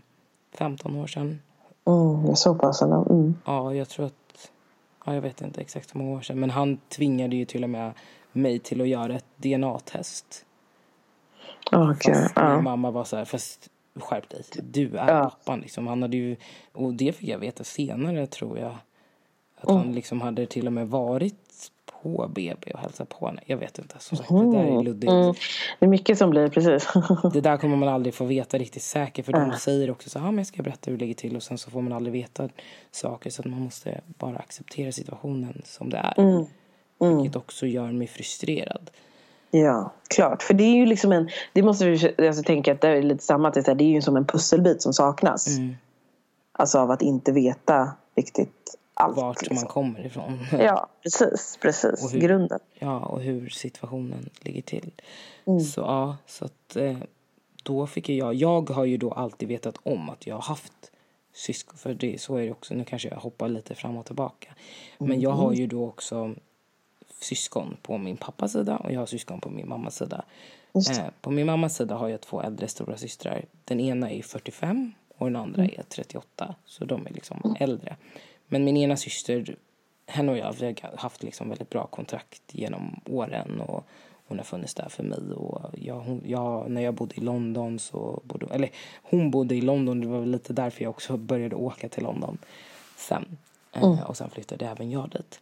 15 år sedan.
Mm. Jag så pass ändå. Mm.
Ja, jag tror att... Ja, jag vet inte exakt hur många år sedan. Men han tvingade ju till och med mig till att göra ett DNA-test.
Okej.
Fast
Ja.
min mamma var så här, fast skärp dig. Du är
Ja.
pappan liksom. Han hade ju... Och det fick jag veta senare tror jag. Att
Mm.
han liksom hade till och med varit på BB och hälsat på henne. Jag vet inte. Som sagt, det där är luddigt.
Mm. Det är mycket som blir, precis.
Det där kommer man aldrig få veta riktigt säkert. För de säger också så här, ah, men jag ska berätta hur det ligger till. Och sen så får man aldrig veta saker. Så att man måste bara acceptera situationen som det är.
Mm.
Vilket också gör mig frustrerad.
Ja, klart. För det är ju liksom en... Det måste vi alltså, tänka att det är lite samma. att det är ju som en pusselbit som saknas.
Mm.
Alltså av att inte veta riktigt allt.
Vart
liksom.
man kommer ifrån.
Ja, precis. Precis.
Hur-
Grunden.
Ja, och hur situationen ligger till.
Mm.
Så ja, så att eh, då fick jag... Jag har ju då alltid vetat om att jag har haft syskon. För det, så är det också. Nu kanske jag hoppar lite fram och tillbaka. Men jag har ju då också syskon på min pappas sida och jag har syskon på min mammas sida. Eh, på min mammas sida har jag två äldre stora systrar. Den ena är 45 och den andra är 38. Så de är liksom äldre. Men min ena syster, henne och jag, vi har haft liksom väldigt bra kontrakt genom åren. Och hon har funnits där för mig. Och jag, hon, jag, när jag bodde i London så bodde, eller hon bodde i London. Det var väl lite därför jag också började åka till London sen. Eh, och sen flyttade även jag dit.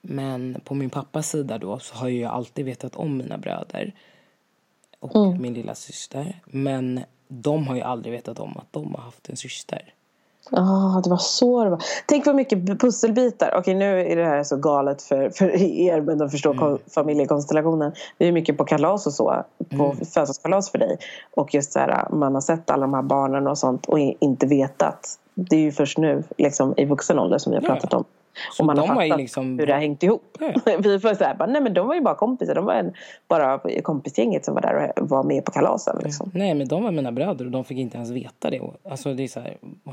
Men på min pappas sida då så har jag alltid vetat om mina bröder och min lilla syster. Men de har ju aldrig vetat om att de har haft en syster.
Ja, det var så det var. Tänk vad mycket pusselbitar. Okej, nu är det här så galet för, för er, men de förstår
Mm.
kon- familjekonstellationen. Det är mycket på kalas och så. På
Mm.
födelsedagskalas för dig. Och just så här, man har sett alla de här barnen och sånt och inte vetat. Det är ju först nu, liksom, i vuxen ålder, som vi har
Ja.
pratat om.
Så
och man har fattat
liksom-
hur det har hängt ihop.
Ja.
vi får så här, bara, nej men de var ju bara kompisar. De var en, bara kompisgänget som var där och var med på kalasen. Liksom.
Nej, men de var mina bröder och de fick inte ens veta det. Alltså det är så här, åh,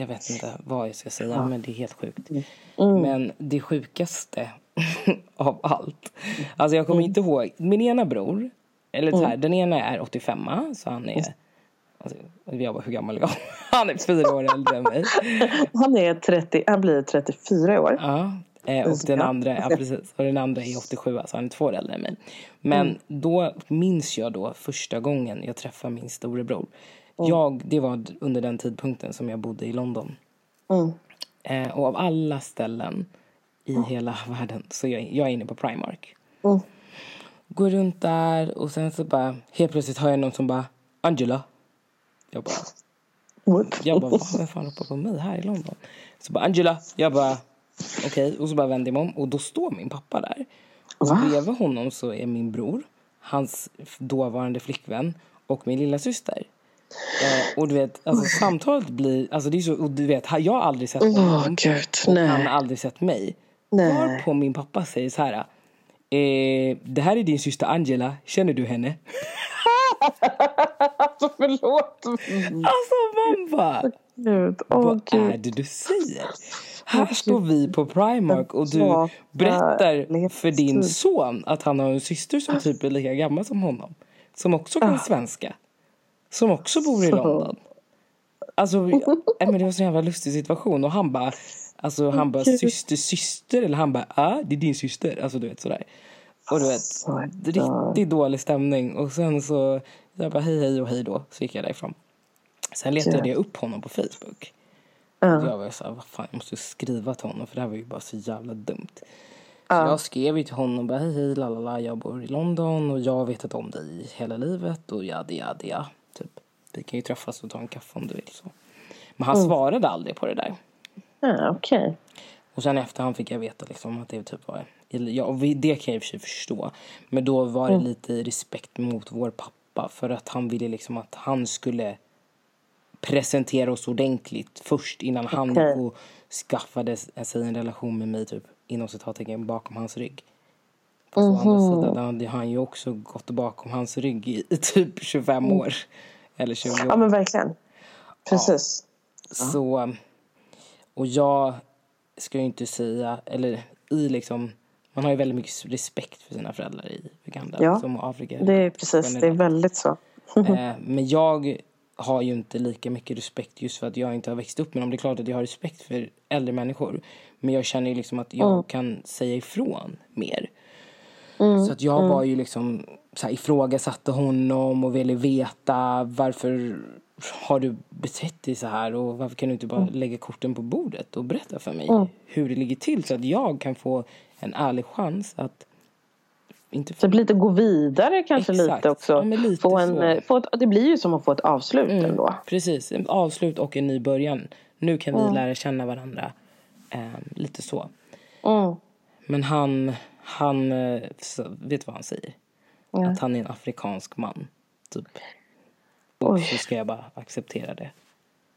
jag vet inte vad jag ska säga, men det är helt sjukt. Men det sjukaste av allt. Alltså jag kommer inte ihåg, min ena bror, Eller här, den ena är 85 så han är... Alltså, jag bara, hur gammal är jag? Han är fyra år äldre än mig.
Han, är 30, han blir 34 i år.
Ja, eh, och den andra, ja, precis, och den andra är 87, så han är två år äldre än mig. Men mm. då minns jag då första gången jag träffade min storebror. Mm. Jag, det var under den tidpunkten som jag bodde i London. Mm. Eh, och av alla ställen i mm. hela världen så jag, jag är inne på Primark. Mm. Går runt där och sen så bara helt plötsligt hör jag någon som bara Angela. Jag bara What? Jag bara, vem fan ropar på mig här i London? Så bara Angela. Jag bara okej. Okay. Och så bara vänder jag mig om och då står min pappa där. Och Va? bredvid honom så är min bror, hans dåvarande flickvän och min lilla syster. Eh, och du vet, alltså, samtalet blir... Alltså, det är så, och du vet, jag har aldrig sett honom. Oh,
God,
och han har aldrig sett mig. Varpå min pappa säger så här. Eh, det här är din syster Angela. Känner du henne?
alltså förlåt.
Alltså man bara.
Gud. Oh,
vad Gud. är det du säger? Här står vi på Primark och du berättar för din son att han har en syster som typ är lika gammal som honom. Som också kan ah. svenska. Som också bor i London. Alltså, men det var så jävla lustig situation. Och han bara, alltså han bara syster, syster. Eller han bara, ja det är din syster. Alltså du vet sådär. Och du vet, riktigt dålig stämning. Och sen så, jag bara hej hej och hej då. Så gick jag därifrån. Sen letade jag upp honom på Facebook. Uh. Jag var så här, vad fan jag måste skriva till honom för det här var ju bara så jävla dumt. Så jag skrev ju till honom bara hej hej lalala jag bor i London och jag har vetat om dig hela livet och ja ja ja. Typ. Vi kan ju träffas och ta en kaffe om du vill så. Men han mm. svarade aldrig på det där.
Ah, okej. Okay.
Och sen efterhand fick jag veta liksom att det typ var... Ja, det kan jag i och för sig förstå. Men då var det mm. lite respekt mot vår pappa. För att han ville liksom att han skulle presentera oss ordentligt först innan okay. han och skaffade sig en relation med mig typ inom citattecken bakom hans rygg. Fast mm -hmm. å andra sidan hade han ju också gått bakom hans rygg i, i typ 25 mm. år. Eller 20 år.
Ja men verkligen. Precis.
Ja. Så, och jag ska ju inte säga, eller i liksom, man har ju väldigt mycket respekt för sina föräldrar i Uganda.
Ja, som Afrika. det är precis, det är väldigt så.
Eh, men jag har ju inte lika mycket respekt just för att jag inte har växt upp med dem. Det är klart att jag har respekt för äldre människor. Men jag känner ju liksom att jag mm. kan säga ifrån mer. Mm. Så att jag mm. var ju liksom så här, ifrågasatte honom och ville veta varför har du betett dig så här och varför kan du inte bara mm. lägga korten på bordet och berätta för mig mm. hur det ligger till så att jag kan få en ärlig chans att
inte för... Typ lite gå vidare kanske Exakt. lite också. Ja, lite få en, eh, få ett, det blir ju som att få ett avslut mm, ändå.
Precis, en avslut och en ny början. Nu kan vi mm. lära känna varandra. Eh, lite så. Mm. Men han, han eh, vet vad han säger? Att han är en afrikansk man. Typ. Och Oj. så ska jag bara acceptera det.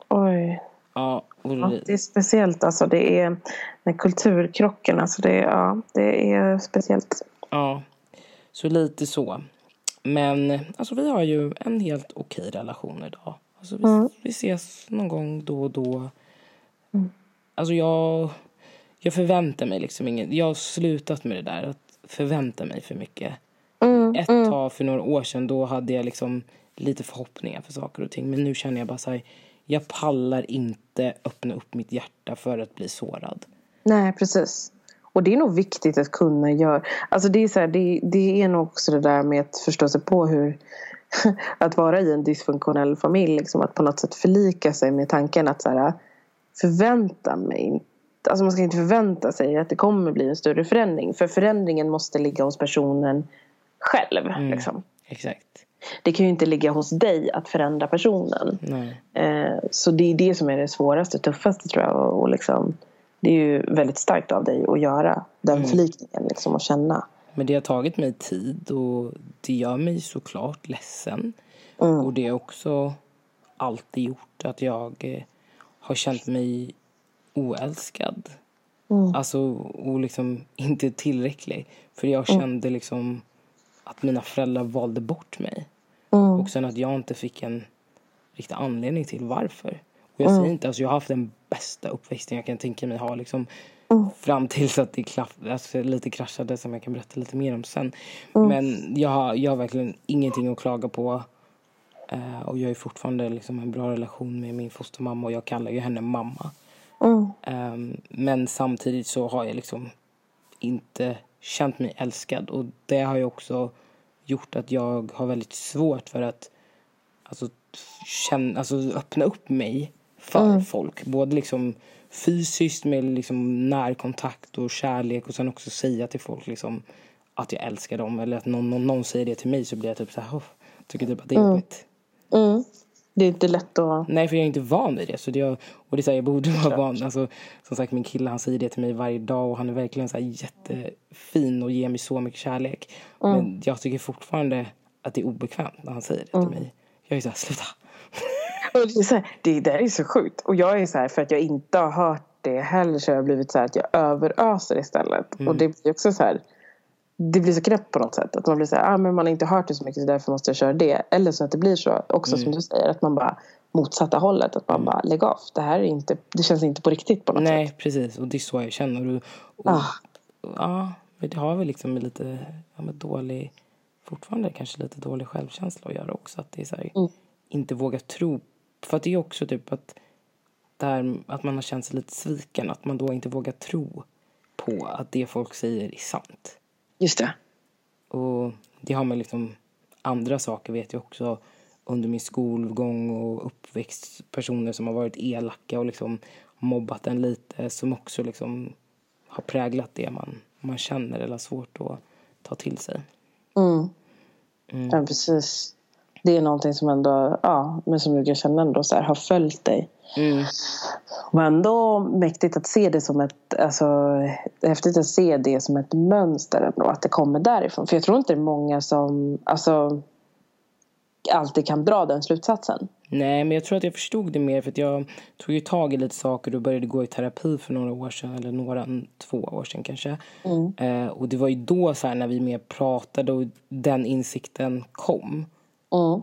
Oj.
Ja,
ja, det är speciellt alltså. Det är den kulturkrocken. Alltså det, ja, det är speciellt.
Ja, så lite så. Men alltså vi har ju en helt okej relation idag. Alltså vi, mm. vi ses någon gång då och då. Mm. Alltså jag, jag förväntar mig liksom inget. Jag har slutat med det där att förvänta mig för mycket. Mm. Ett mm. tag för några år sedan då hade jag liksom lite förhoppningar för saker och ting. Men nu känner jag bara så här, jag pallar inte öppna upp mitt hjärta för att bli sårad.
Nej, precis. Och det är nog viktigt att kunna göra. Alltså det är, så här, det, det är nog också det där med att förstå sig på hur att vara i en dysfunktionell familj. Liksom, att på något sätt förlika sig med tanken att så här, förvänta mig inte Alltså man ska inte förvänta sig att det kommer bli en större förändring. För förändringen måste ligga hos personen själv. Mm, liksom.
Exakt.
Det kan ju inte ligga hos dig att förändra personen. Eh, så det är det som är det svåraste, tuffaste tror jag. Och, och liksom, det är ju väldigt starkt av dig att göra den mm. förlikningen liksom, och känna.
Men det har tagit mig tid och det gör mig såklart ledsen. Mm. Och det har också alltid gjort att jag eh, har känt mig oälskad. Mm. Alltså, och liksom inte tillräcklig. För jag mm. kände liksom att mina föräldrar valde bort mig. Mm. Och sen att jag inte fick en riktig anledning till varför. Och jag mm. säger inte, alltså jag har haft den bästa uppväxten jag kan tänka mig ha. Liksom, Fram tills att det klaff, alltså, lite kraschade som jag kan berätta lite mer om sen. Men jag har, jag har verkligen ingenting att klaga på. Eh, och jag har fortfarande liksom en bra relation med min fostermamma och jag kallar ju henne mamma.
Mm.
Eh, men samtidigt så har jag liksom inte känt mig älskad och det har ju också gjort att jag har väldigt svårt för att alltså, känna, alltså öppna upp mig för folk. Både liksom fysiskt med liksom närkontakt och kärlek och sen också säga till folk liksom att jag älskar dem eller att någon, någon, någon säger det till mig så blir jag typ så här, "Åh, tycker typ att det är jobbigt.
Mm. Det är inte lätt att...
Nej, för jag är inte van vid det. Så det jag, och det är så här, jag borde vara van. Alltså, som sagt, min kille han säger det till mig varje dag och han är verkligen så jättefin och ger mig så mycket kärlek. Men jag tycker fortfarande att det är obekvämt när han säger det till mig. Jag är så här, sluta.
Och det, är så här, det där är så sjukt. Och jag är så här, för att jag inte har hört det heller så har jag blivit så här att jag överöser istället. Och det blir också så här. Det blir så knäppt på något sätt. Att man blir så här, ah, men man har inte hört det så mycket så därför måste jag köra det. Eller så att det blir så också som du säger. Att man bara motsatta hållet. Att man bara lägg av. Det här är inte, det känns inte på riktigt på något
Nej,
sätt.
precis. Och det är så jag känner. Och, och,
Ah.
Ja, men det har väl liksom lite ja, med dålig, fortfarande kanske lite dålig självkänsla att göra också. Att det är så här, inte våga tro. För att det är också typ att, där, att man har känt sig lite sviken. Att man då inte vågar tro på att det folk säger är sant.
Just det.
Och det har med liksom andra saker vet jag också under min skolgång och uppväxt. Personer som har varit elaka och liksom mobbat en lite som också liksom har präglat det man, man känner eller har svårt att ta till sig.
Mm. Ja, precis. Det är någonting som ändå, ja, men som du kan känna ändå så här, har följt dig.
Mm.
Och ändå mäktigt att se det som ett, alltså häftigt att se det som ett mönster ändå, att det kommer därifrån. För jag tror inte det är många som, alltså alltid kan dra den slutsatsen.
Nej, men jag tror att jag förstod det mer för att jag tog ju tag i lite saker och började gå i terapi för några år sedan, eller några, två år sedan kanske. Eh, och det var ju då så här när vi mer pratade och den insikten kom.
Mm.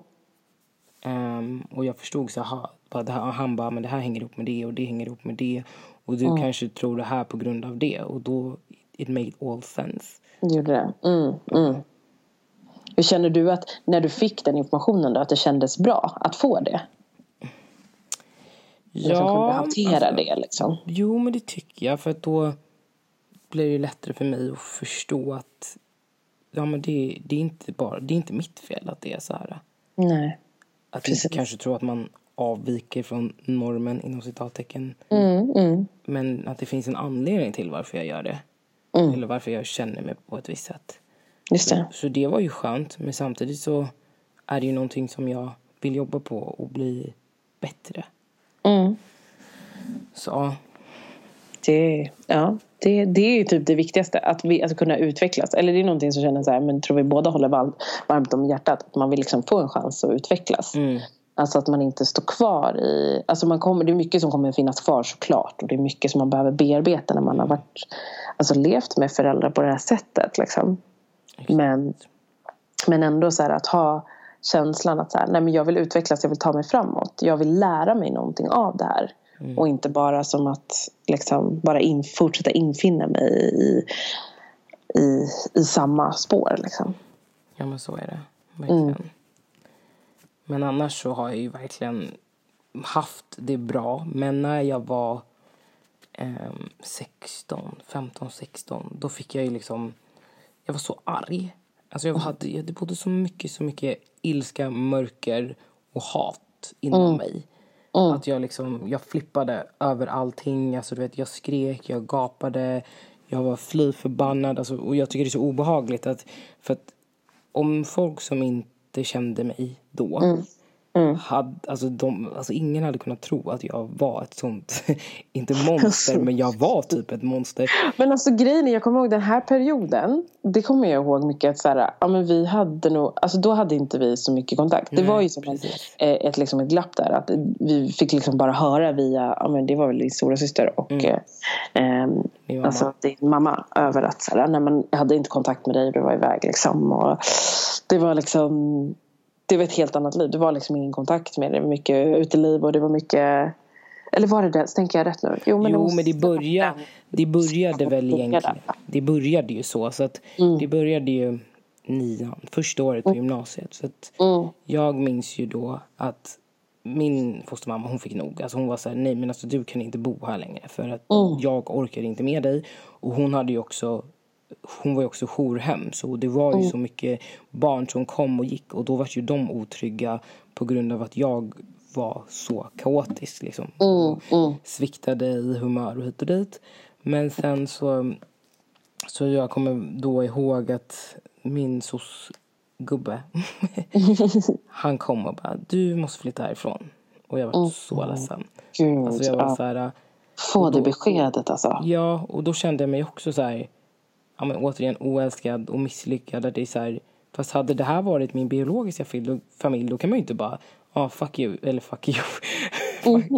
Ehm, och jag förstod så här, bara det här, han bara, men det här hänger ihop med det och det hänger ihop med det. Och du kanske tror det här på grund av det. Och då, it made all sense.
Gjorde det? Mm, mm. Hur känner du att när du fick den informationen då, att det kändes bra att få det? Liksom kunde hantera
alltså,
det liksom.
Jo, men det tycker jag. För att då blir det lättare för mig att förstå att ja, men det, det, är inte bara, det är inte mitt fel att det är så här.
Nej.
Att
Precis.
inte kanske tro att man avviker från normen inom citattecken.
Mm, mm,
Men att det finns en anledning till varför jag gör det.
Mm.
Eller varför jag känner mig på ett visst sätt.
just det.
Så det var ju skönt. Men samtidigt så är det ju någonting som jag vill jobba på och bli bättre.
Mm.
Så
Det, ja, det, det är typ det viktigaste, att vi, alltså kunna utvecklas. Eller det är någonting som känner så här, men tror vi båda håller varmt, varmt om hjärtat. Att man vill liksom få en chans att utvecklas.
Mm.
Alltså att man inte står kvar i... Alltså man kommer, det är mycket som kommer finnas kvar såklart. Och det är mycket som man behöver bearbeta när man har varit, alltså levt med föräldrar på det här sättet. Liksom. Men, men ändå så här att ha känslan att så här, nej men jag vill utvecklas, jag vill ta mig framåt. Jag vill lära mig någonting av det här. Och inte bara som att liksom, bara in, fortsätta infinna mig i, i, i samma spår. Liksom.
ja men så är det. Verkligen. Men annars så har jag ju verkligen haft det bra. Men när jag var ehm, 16, 15, 16 då fick jag ju liksom... Jag var så arg. Alltså jag hade, jag hade både så mycket, så mycket ilska, mörker och hat inom mig. Att jag liksom, jag flippade över allting. Alltså du vet, jag skrek, jag gapade. Jag var fly förbannad. Alltså, och jag tycker det är så obehagligt att, för att om folk som inte kände mig då hade, alltså, de, alltså ingen hade kunnat tro att jag var ett sånt, inte monster, men jag var typ ett monster.
Men alltså grejen är, jag kommer ihåg den här perioden. Det kommer jag ihåg mycket att så här, ja, men vi hade nog, alltså då hade inte vi så mycket kontakt. Det
Nej,
var ju som
precis.
eh, ett, liksom ett glapp där. Att vi fick liksom bara höra via, ja men det var väl din stora syster och eh, ehm,
Mm. Min mamma.
alltså din mamma. Över att så här, men jag hade inte kontakt med dig, du var iväg liksom. Och det var liksom, det var ett helt annat liv. Det var liksom ingen kontakt med. Det var mycket uteliv och det var mycket Eller var det det? Tänker jag rätt nu?
Jo, men, jo, men det, började, det började väl egentligen. Det började ju så. så att mm. Det började ju nian, första året på mm. gymnasiet. Så mm. Jag minns ju då att min fostermamma hon fick nog. Alltså hon var så här, nej men alltså du kan inte bo här längre för att mm. jag orkar inte med dig. Och hon hade ju också hon var ju också jourhem så det var ju mm. så mycket barn som kom och gick och då var ju de otrygga på grund av att jag var så kaotisk liksom. Mm. Mm. Sviktade i humör och hit och dit. Men sen så så jag kommer då ihåg att min sos gubbe han kom och bara du måste flytta härifrån. Och jag var mm. så ledsen.
Gud, alltså jag var så här, Få det beskedet alltså.
Ja, och då kände jag mig också så här ja, men återigen oälskad och misslyckad. det är så här, fast hade det här varit min biologiska familj då kan man ju inte bara ja ah, fuck you eller fuck you.
fuck,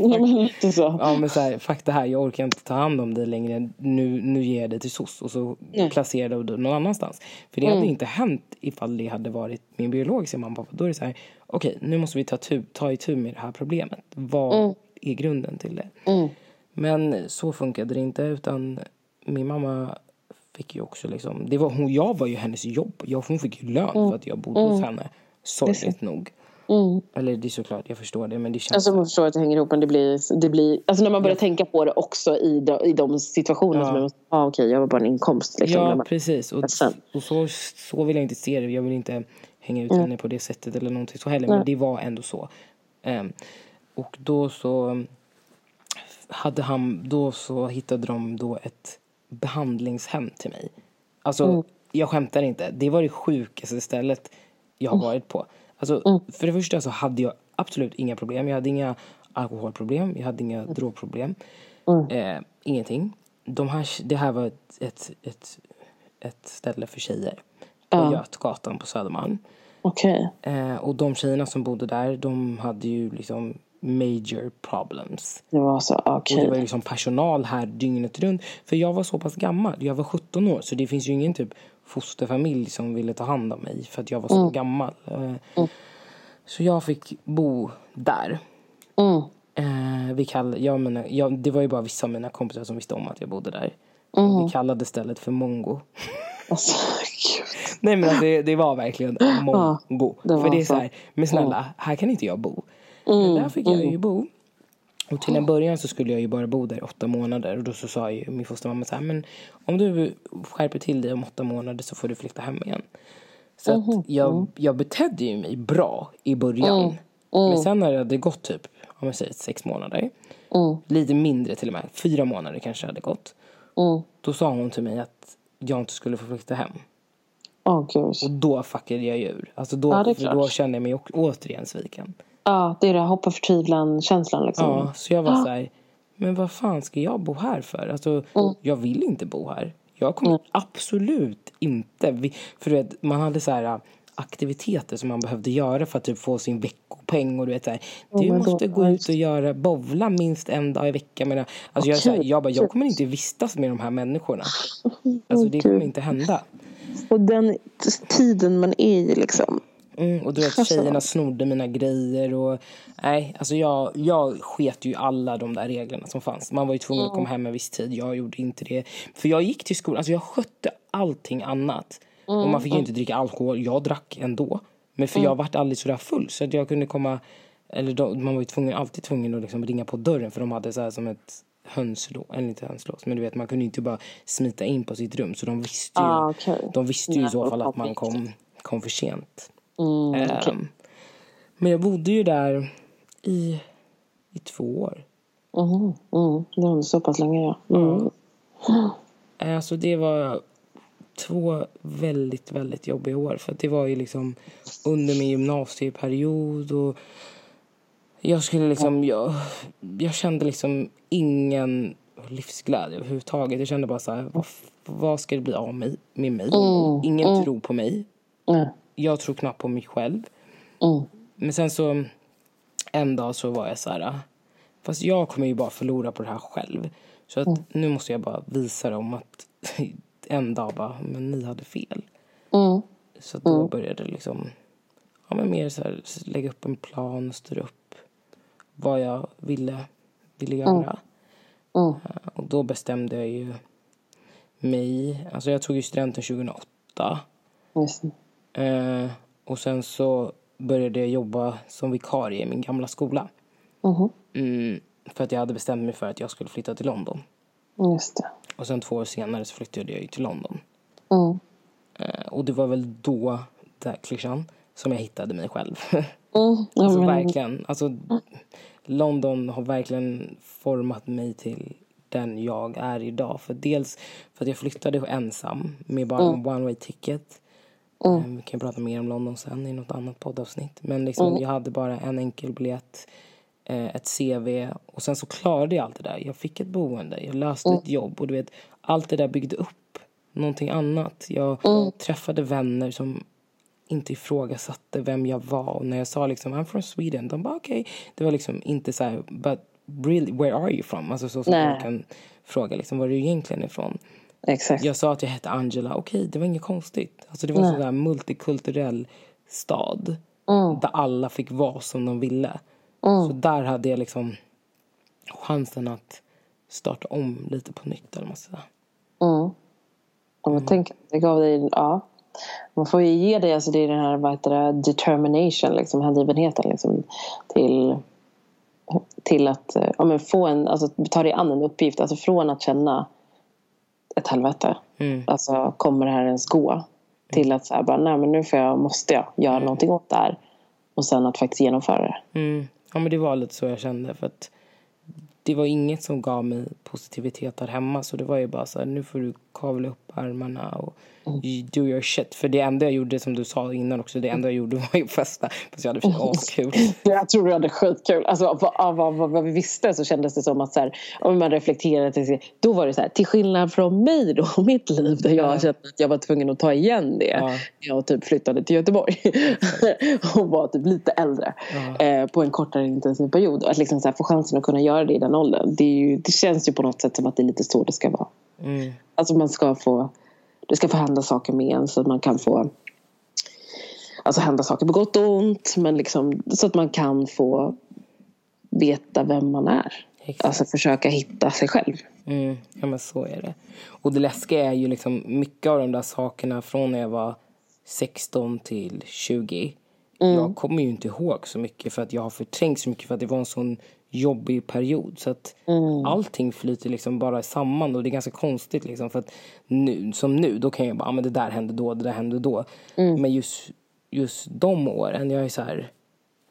fuck. så.
Ja men så här, fuck det här, jag orkar inte ta hand om dig längre. Nu, nu ger jag dig till SOS och så Nej. placerar du dig någon annanstans. För det mm. hade inte hänt ifall det hade varit min biologiska mamma. Då är det så här, okej okay, nu måste vi ta, tu, ta itu med det här problemet. Vad mm. är grunden till det? Mm. Men så funkade det inte utan min mamma fick ju också liksom, det var, hon, jag var ju hennes jobb. Jag, hon fick ju lön mm. för att jag bodde mm. hos henne. Sorgligt nog. Mm. Eller det är såklart, jag förstår det men det känns...
Alltså man förstår att det hänger ihop men det blir, det blir alltså när man börjar ja. tänka på det också i de, i de situationerna ja. som man måste, ah, okej okay, jag var bara en inkomst liksom.
Ja man, precis och, och så, så vill jag inte se det. Jag vill inte hänga ut mm. henne på det sättet eller någonting så heller men det var ändå så. Um, och då så hade han, då så hittade de då ett behandlingshem till mig. Alltså, mm. jag skämtar inte. Det var det sjukaste stället jag har mm. varit på. Alltså, mm. För det första så hade jag absolut inga problem. Jag hade inga alkoholproblem, jag hade inga mm. drogproblem. Mm. Eh, ingenting. De här, det här var ett, ett, ett, ett ställe för tjejer på ja. Götgatan på Södermalm.
Okay.
Eh, och de tjejerna som bodde där, de hade ju liksom major problems.
Det var så. Okay.
Och det var liksom personal här dygnet runt. För jag var så pass gammal, jag var 17 år så det finns ju ingen typ fosterfamilj som ville ta hand om mig för att jag var så mm. gammal. Eh, mm. Så jag fick bo där. Mm. Eh, vi kall, jag menar, jag, det var ju bara vissa av mina kompisar som visste om att jag bodde där. Mm. Vi kallade stället för Mongo.
Alltså,
Nej men alltså, det, det var verkligen Mongo. Ja, det för det är så här, men snälla, mm. här kan inte jag bo. Men där fick jag ju mm. bo. Och till en början så skulle jag ju bara bo där i åtta månader. Och då så sa ju min fostermamma så här, men om du skärper till dig om åtta månader så får du flytta hem igen. Så att mm-hmm. jag, jag betedde ju mig bra i början. Mm. Mm. Men sen när det hade gått typ, om jag säger sex månader. Mm. Lite mindre till och med, fyra månader kanske hade gått. Mm. Då sa hon till mig att jag inte skulle få flytta hem.
Oh,
och då fuckade jag ur. Alltså då, ja, då kände jag mig återigen sviken.
Ja, det är det hoppa förtvivlan-känslan liksom.
Ja, så jag var ah. så här, men vad fan ska jag bo här för? Alltså, mm. jag vill inte bo här. Jag kommer mm. absolut inte... För du vet, man hade så här äh, aktiviteter som man behövde göra för att typ få sin veckopeng och du vet så här, du oh måste God. gå ut och göra bovla minst en dag i veckan. Men, alltså, jag, så här, jag bara, jag kommer inte vistas med de här människorna. Alltså det kommer inte hända.
Och den tiden man är i liksom.
Mm, och du vet tjejerna snodde mina grejer och nej, alltså jag, jag sket ju alla de där reglerna som fanns. Man var ju tvungen att komma hem en viss tid, jag gjorde inte det. För jag gick till skolan, alltså jag skötte allting annat. Mm, och man fick ju inte dricka alkohol, jag drack ändå. Men för mm. jag vart aldrig sådär full så att jag kunde komma, eller då, man var ju tvungen, alltid tvungen att liksom ringa på dörren för de hade så här som ett hönslås, eller inte hönslås, men du vet man kunde inte bara smita in på sitt rum så de visste ju, ah, okay. de visste ju i så fall att man kom, kom för sent. Mm, okay. um, men jag bodde ju där i, i två år.
Mm, mm. Det var så pass länge, ja. Mm.
ja. Alltså det var två väldigt, väldigt jobbiga år. För det var ju liksom under min gymnasieperiod och jag skulle liksom, jag, jag kände liksom ingen livsglädje överhuvudtaget. Jag kände bara så här, vad, vad ska det bli av mig, med mig? Mm. Ingen mm. tror på mig. Mm jag tror knappt på mig själv. Mm. Men sen så en dag så var jag så här, fast jag kommer ju bara förlora på det här själv. Så att mm. nu måste jag bara visa dem att en dag bara, men ni hade fel. Mm. Så då mm. började det liksom, ja men mer så här, lägga upp en plan, styra upp vad jag ville, ville göra.
Mm.
Uh, och då bestämde jag ju mig, alltså jag tog ju studenten 2008.
Just det.
Uh, och sen så började jag jobba som vikarie i min gamla skola.
Mhm.
Mm, för att jag hade bestämt mig för att jag skulle flytta till London.
Just det.
Och sen två år senare så flyttade jag ju till London.
Mm.
Eh, och det var väl då, där klyschan, som jag hittade mig själv.
Mm.
Alltså
men-
verkligen. Alltså, London har verkligen format mig till den jag är idag. För dels för att jag flyttade ensam med bara en one way ticket. Eh, Vi kan prata mer om London sen i något annat poddavsnitt. Men liksom, jag hade bara en enkel biljett, eh, ett CV och sen så klarade jag allt det där. Jag fick ett boende, jag löste ett jobb och du vet, allt det där byggde upp någonting annat. Jag träffade vänner som inte ifrågasatte vem jag var. Och när jag sa liksom I'm from Sweden, de bara okej. Det var liksom inte så här, but really, where are you from? Alltså så som man kan fråga liksom, var är du egentligen ifrån?
Exakt.
Jag sa att jag hette Angela, okej det var inget konstigt. Alltså det var en sån där multikulturell stad. Där alla fick vara som de ville. Så där hade jag liksom chansen att starta om lite på nytt eller säga.
Mm. Om jag tänker, det gav dig, ja. Man får ju ge dig, alltså det är den här vad heter det, determination, liksom, hängivenheten liksom, till, till att eh, ja, men få en, alltså, ta dig an en uppgift. Alltså från att känna ett helvete,
Mm.
alltså kommer det här ens gå? Till att så här, bara, nej men nu får jag, måste jag göra någonting åt det här. Och sen att faktiskt genomföra det.
Mm. Ja men det var lite så jag kände för att det var inget som gav mig positivitet där hemma så det var ju bara så här, nu får du kavla upp armarna och you do your shit. För det enda jag gjorde som du sa innan också, det enda jag gjorde var ju att festa. Fast jag hade sig askul.
Jag tror du hade skitkul. Alltså, av, av vad vi visste så kändes det som att så här, om man reflekterade till sig, då var det så här, till skillnad från mig då, och mitt liv där jag
Ja.
kände att jag var tvungen att ta igen det.
Ja.
Jag typ flyttade till Göteborg och var typ lite äldre
Ja.
eh, på en kortare intensiv period. Att liksom så här, få chansen att kunna göra det i den åldern, det, ju, det känns ju på något sätt som att det är lite så det ska vara.
Mm.
Alltså man ska få, det ska få hända saker med en så att man kan få Alltså hända saker på gott och ont men liksom så att man kan få veta vem man är.
Exakt.
Alltså försöka hitta sig själv.
Mm, ja men så är det. Och det läskiga är ju liksom mycket av de där sakerna från när jag var 16 till 20. Jag kommer ju inte ihåg så mycket för att jag har förträngt så mycket för att det var en sån jobbig period. Så att allting flyter liksom bara samman och det är ganska konstigt liksom för att nu, som nu, då kan jag bara, ah, men det där hände då, det där hände då. Men just, just de åren, jag är så här,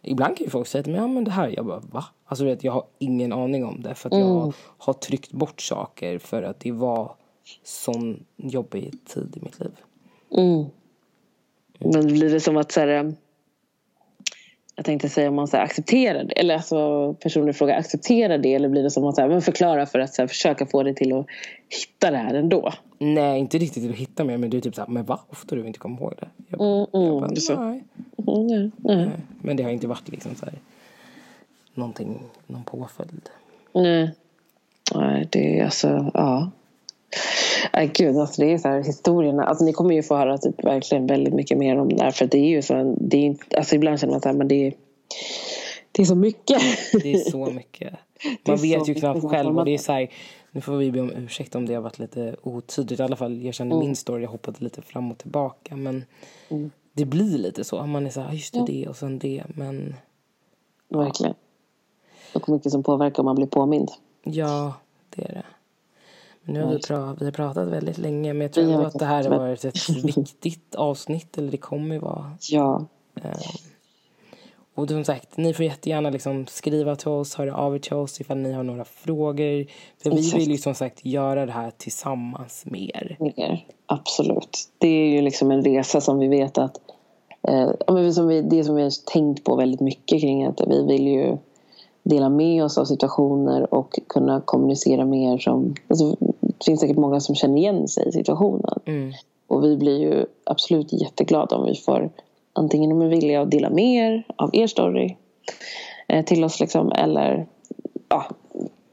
Ibland kan ju folk säga till mig, ja men det här, jag bara va? Alltså vet, jag har ingen aning om det för att jag har tryckt bort saker för att det var sån jobbig tid i mitt liv.
Mm. Men blir det som att så här, jag tänkte säga om man så accepterar det eller alltså personen frågar accepterar det eller blir det som att så här, men förklara för att så här, försöka få dig till att hitta det här ändå?
Nej, inte riktigt till att hitta mig men du är typ såhär, men va? Ofta du inte kommer ihåg det? Jag,
Mm, mm,
jag bara,
det så.
nej.
Mm, nej, nej.
nej. Men det har inte varit liksom så här, någonting, någon påföljd.
Nej. Nej, det är alltså, ja. Nej, gud, alltså det är så här historierna. Alltså ni kommer ju få höra typ verkligen väldigt mycket mer om det här. För det är ju så, det är, alltså ibland känner man att men det är, det är så mycket.
Det är så mycket. Man
så
vet ju knappt själv och det är så här, nu får vi be om ursäkt om det har varit lite otydligt. I alla fall, jag känner
Mm.
min story, jag hoppade lite fram och tillbaka. Men det blir lite så. Man är så här, "Ah, just det, det och sen det. Men
Verkligen. Och mycket som påverkar om man blir påmind.
ja, det är det. Nu har vi, pra- vi har pratat väldigt länge. Men jag tror ändå att det här har varit ett viktigt avsnitt. Eller det kommer ju vara.
Ja.
Och som sagt, ni får jättegärna liksom skriva till oss, höra av er till oss ifall ni har några frågor. För vi
Exakt.
vill ju som sagt göra det här tillsammans med er.
Mer. Absolut. Det är ju liksom en resa som vi vet att eh, som vi, det som vi har tänkt på väldigt mycket kring att vi vill ju dela med oss av situationer och kunna kommunicera mer som alltså, det finns säkert många som känner igen sig i situationen.
Mm.
Och vi blir ju absolut jätteglada om vi får antingen om vi vill att dela mer av er story eh, till oss liksom eller ja,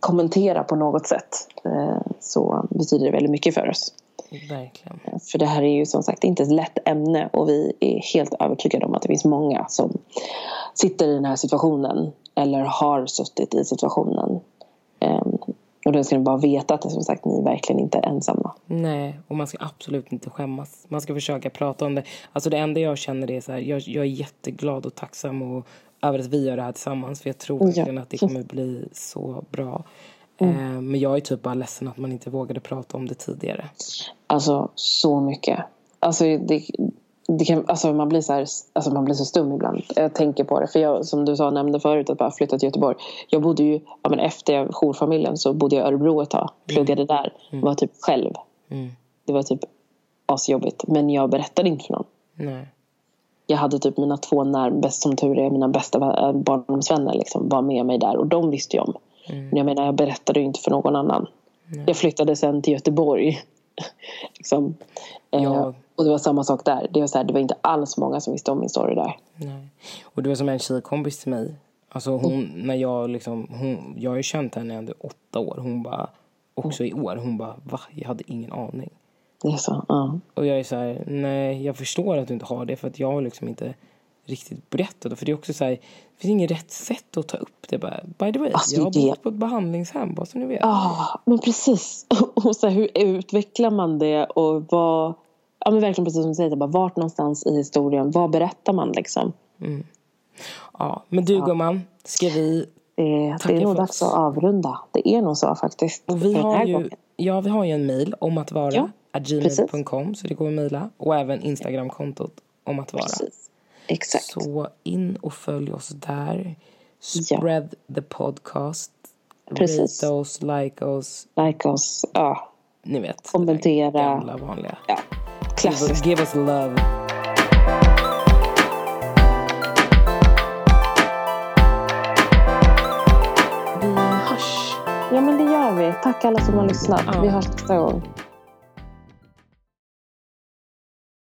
kommentera på något sätt. Eh, så betyder det väldigt mycket för oss.
Verkligen.
För det här är ju som sagt inte ett lätt ämne och vi är helt övertygade om att det finns många som sitter i den här situationen eller har suttit i situationen Um, och då ska ni bara veta att som sagt, ni är verkligen inte ensamma.
Nej, och man ska absolut inte skämmas. Man ska försöka prata om det. Alltså det enda jag känner är så här, jag, jag är jätteglad och tacksam och, över att vi gör det här tillsammans. För jag tror verkligen ja. att det kommer bli så bra. Mm. Eh, men jag är typ bara ledsen att man inte vågade prata om det tidigare.
Alltså så mycket. Alltså det, det kan, alltså man, blir så här, alltså man blir så stum ibland. Jag tänker på det. För jag, som du sa, nämnde förut, att bara flytta till Göteborg. Jag bodde ju, ja, men efter jourfamiljen så bodde jag i Örebro ett tag. Pluggade mm. där. Mm. Var typ själv. Mm. Det var typ asjobbigt. Men jag berättade inte för någon.
Nej.
Jag hade typ mina två närmast, som tur är, mina bästa barndomsvänner liksom, var med mig där. Och de visste ju om. Mm. Men jag menar, jag berättade ju inte för någon annan. Nej. Jag flyttade sen till Göteborg. liksom. Eh, ja. Och det var samma sak där. Det var, så här, det var inte alls många som visste om min story där.
Nej. Och det var som en tjejkompis till mig. Alltså hon, mm. när jag liksom, hon, jag har ju känt henne under åtta år. Hon bara, också i år, hon bara, va? Jag hade ingen aning.
Det är så? Ja.
Och jag är så här, nej jag förstår att du inte har det för att jag har liksom inte riktigt berättat För det är också så här, det finns inget rätt sätt att ta upp det bara. By the way, alltså, jag har det... bott på ett behandlingshem, bara så ni vet.
Ja, men precis. Och så här, hur utvecklar man det och vad ja, men verkligen precis som du säger, bara, vart någonstans i historien, vad berättar man liksom?
Mm. Ja, men du ja. gumman, ska vi
eh, Det är nog dags att avrunda. Det är nog så faktiskt.
Och vi har ju, ja, vi har ju en mail om att vara, ja, gmail.com, så det går att mejla. Och även Instagramkontot om att vara. Precis.
Exakt.
Så in och följ oss där. Spread ja. the podcast.
Precis.
Rate oss, like oss.
Like oss, ja.
Ni vet.
Kommentera.
Gamla vanliga.
Ja.
Klassiskt. Give us love.
Vi hörs. Ja, men det gör vi. Tack alla som har lyssnat. Ja. Vi hörs nästa gång.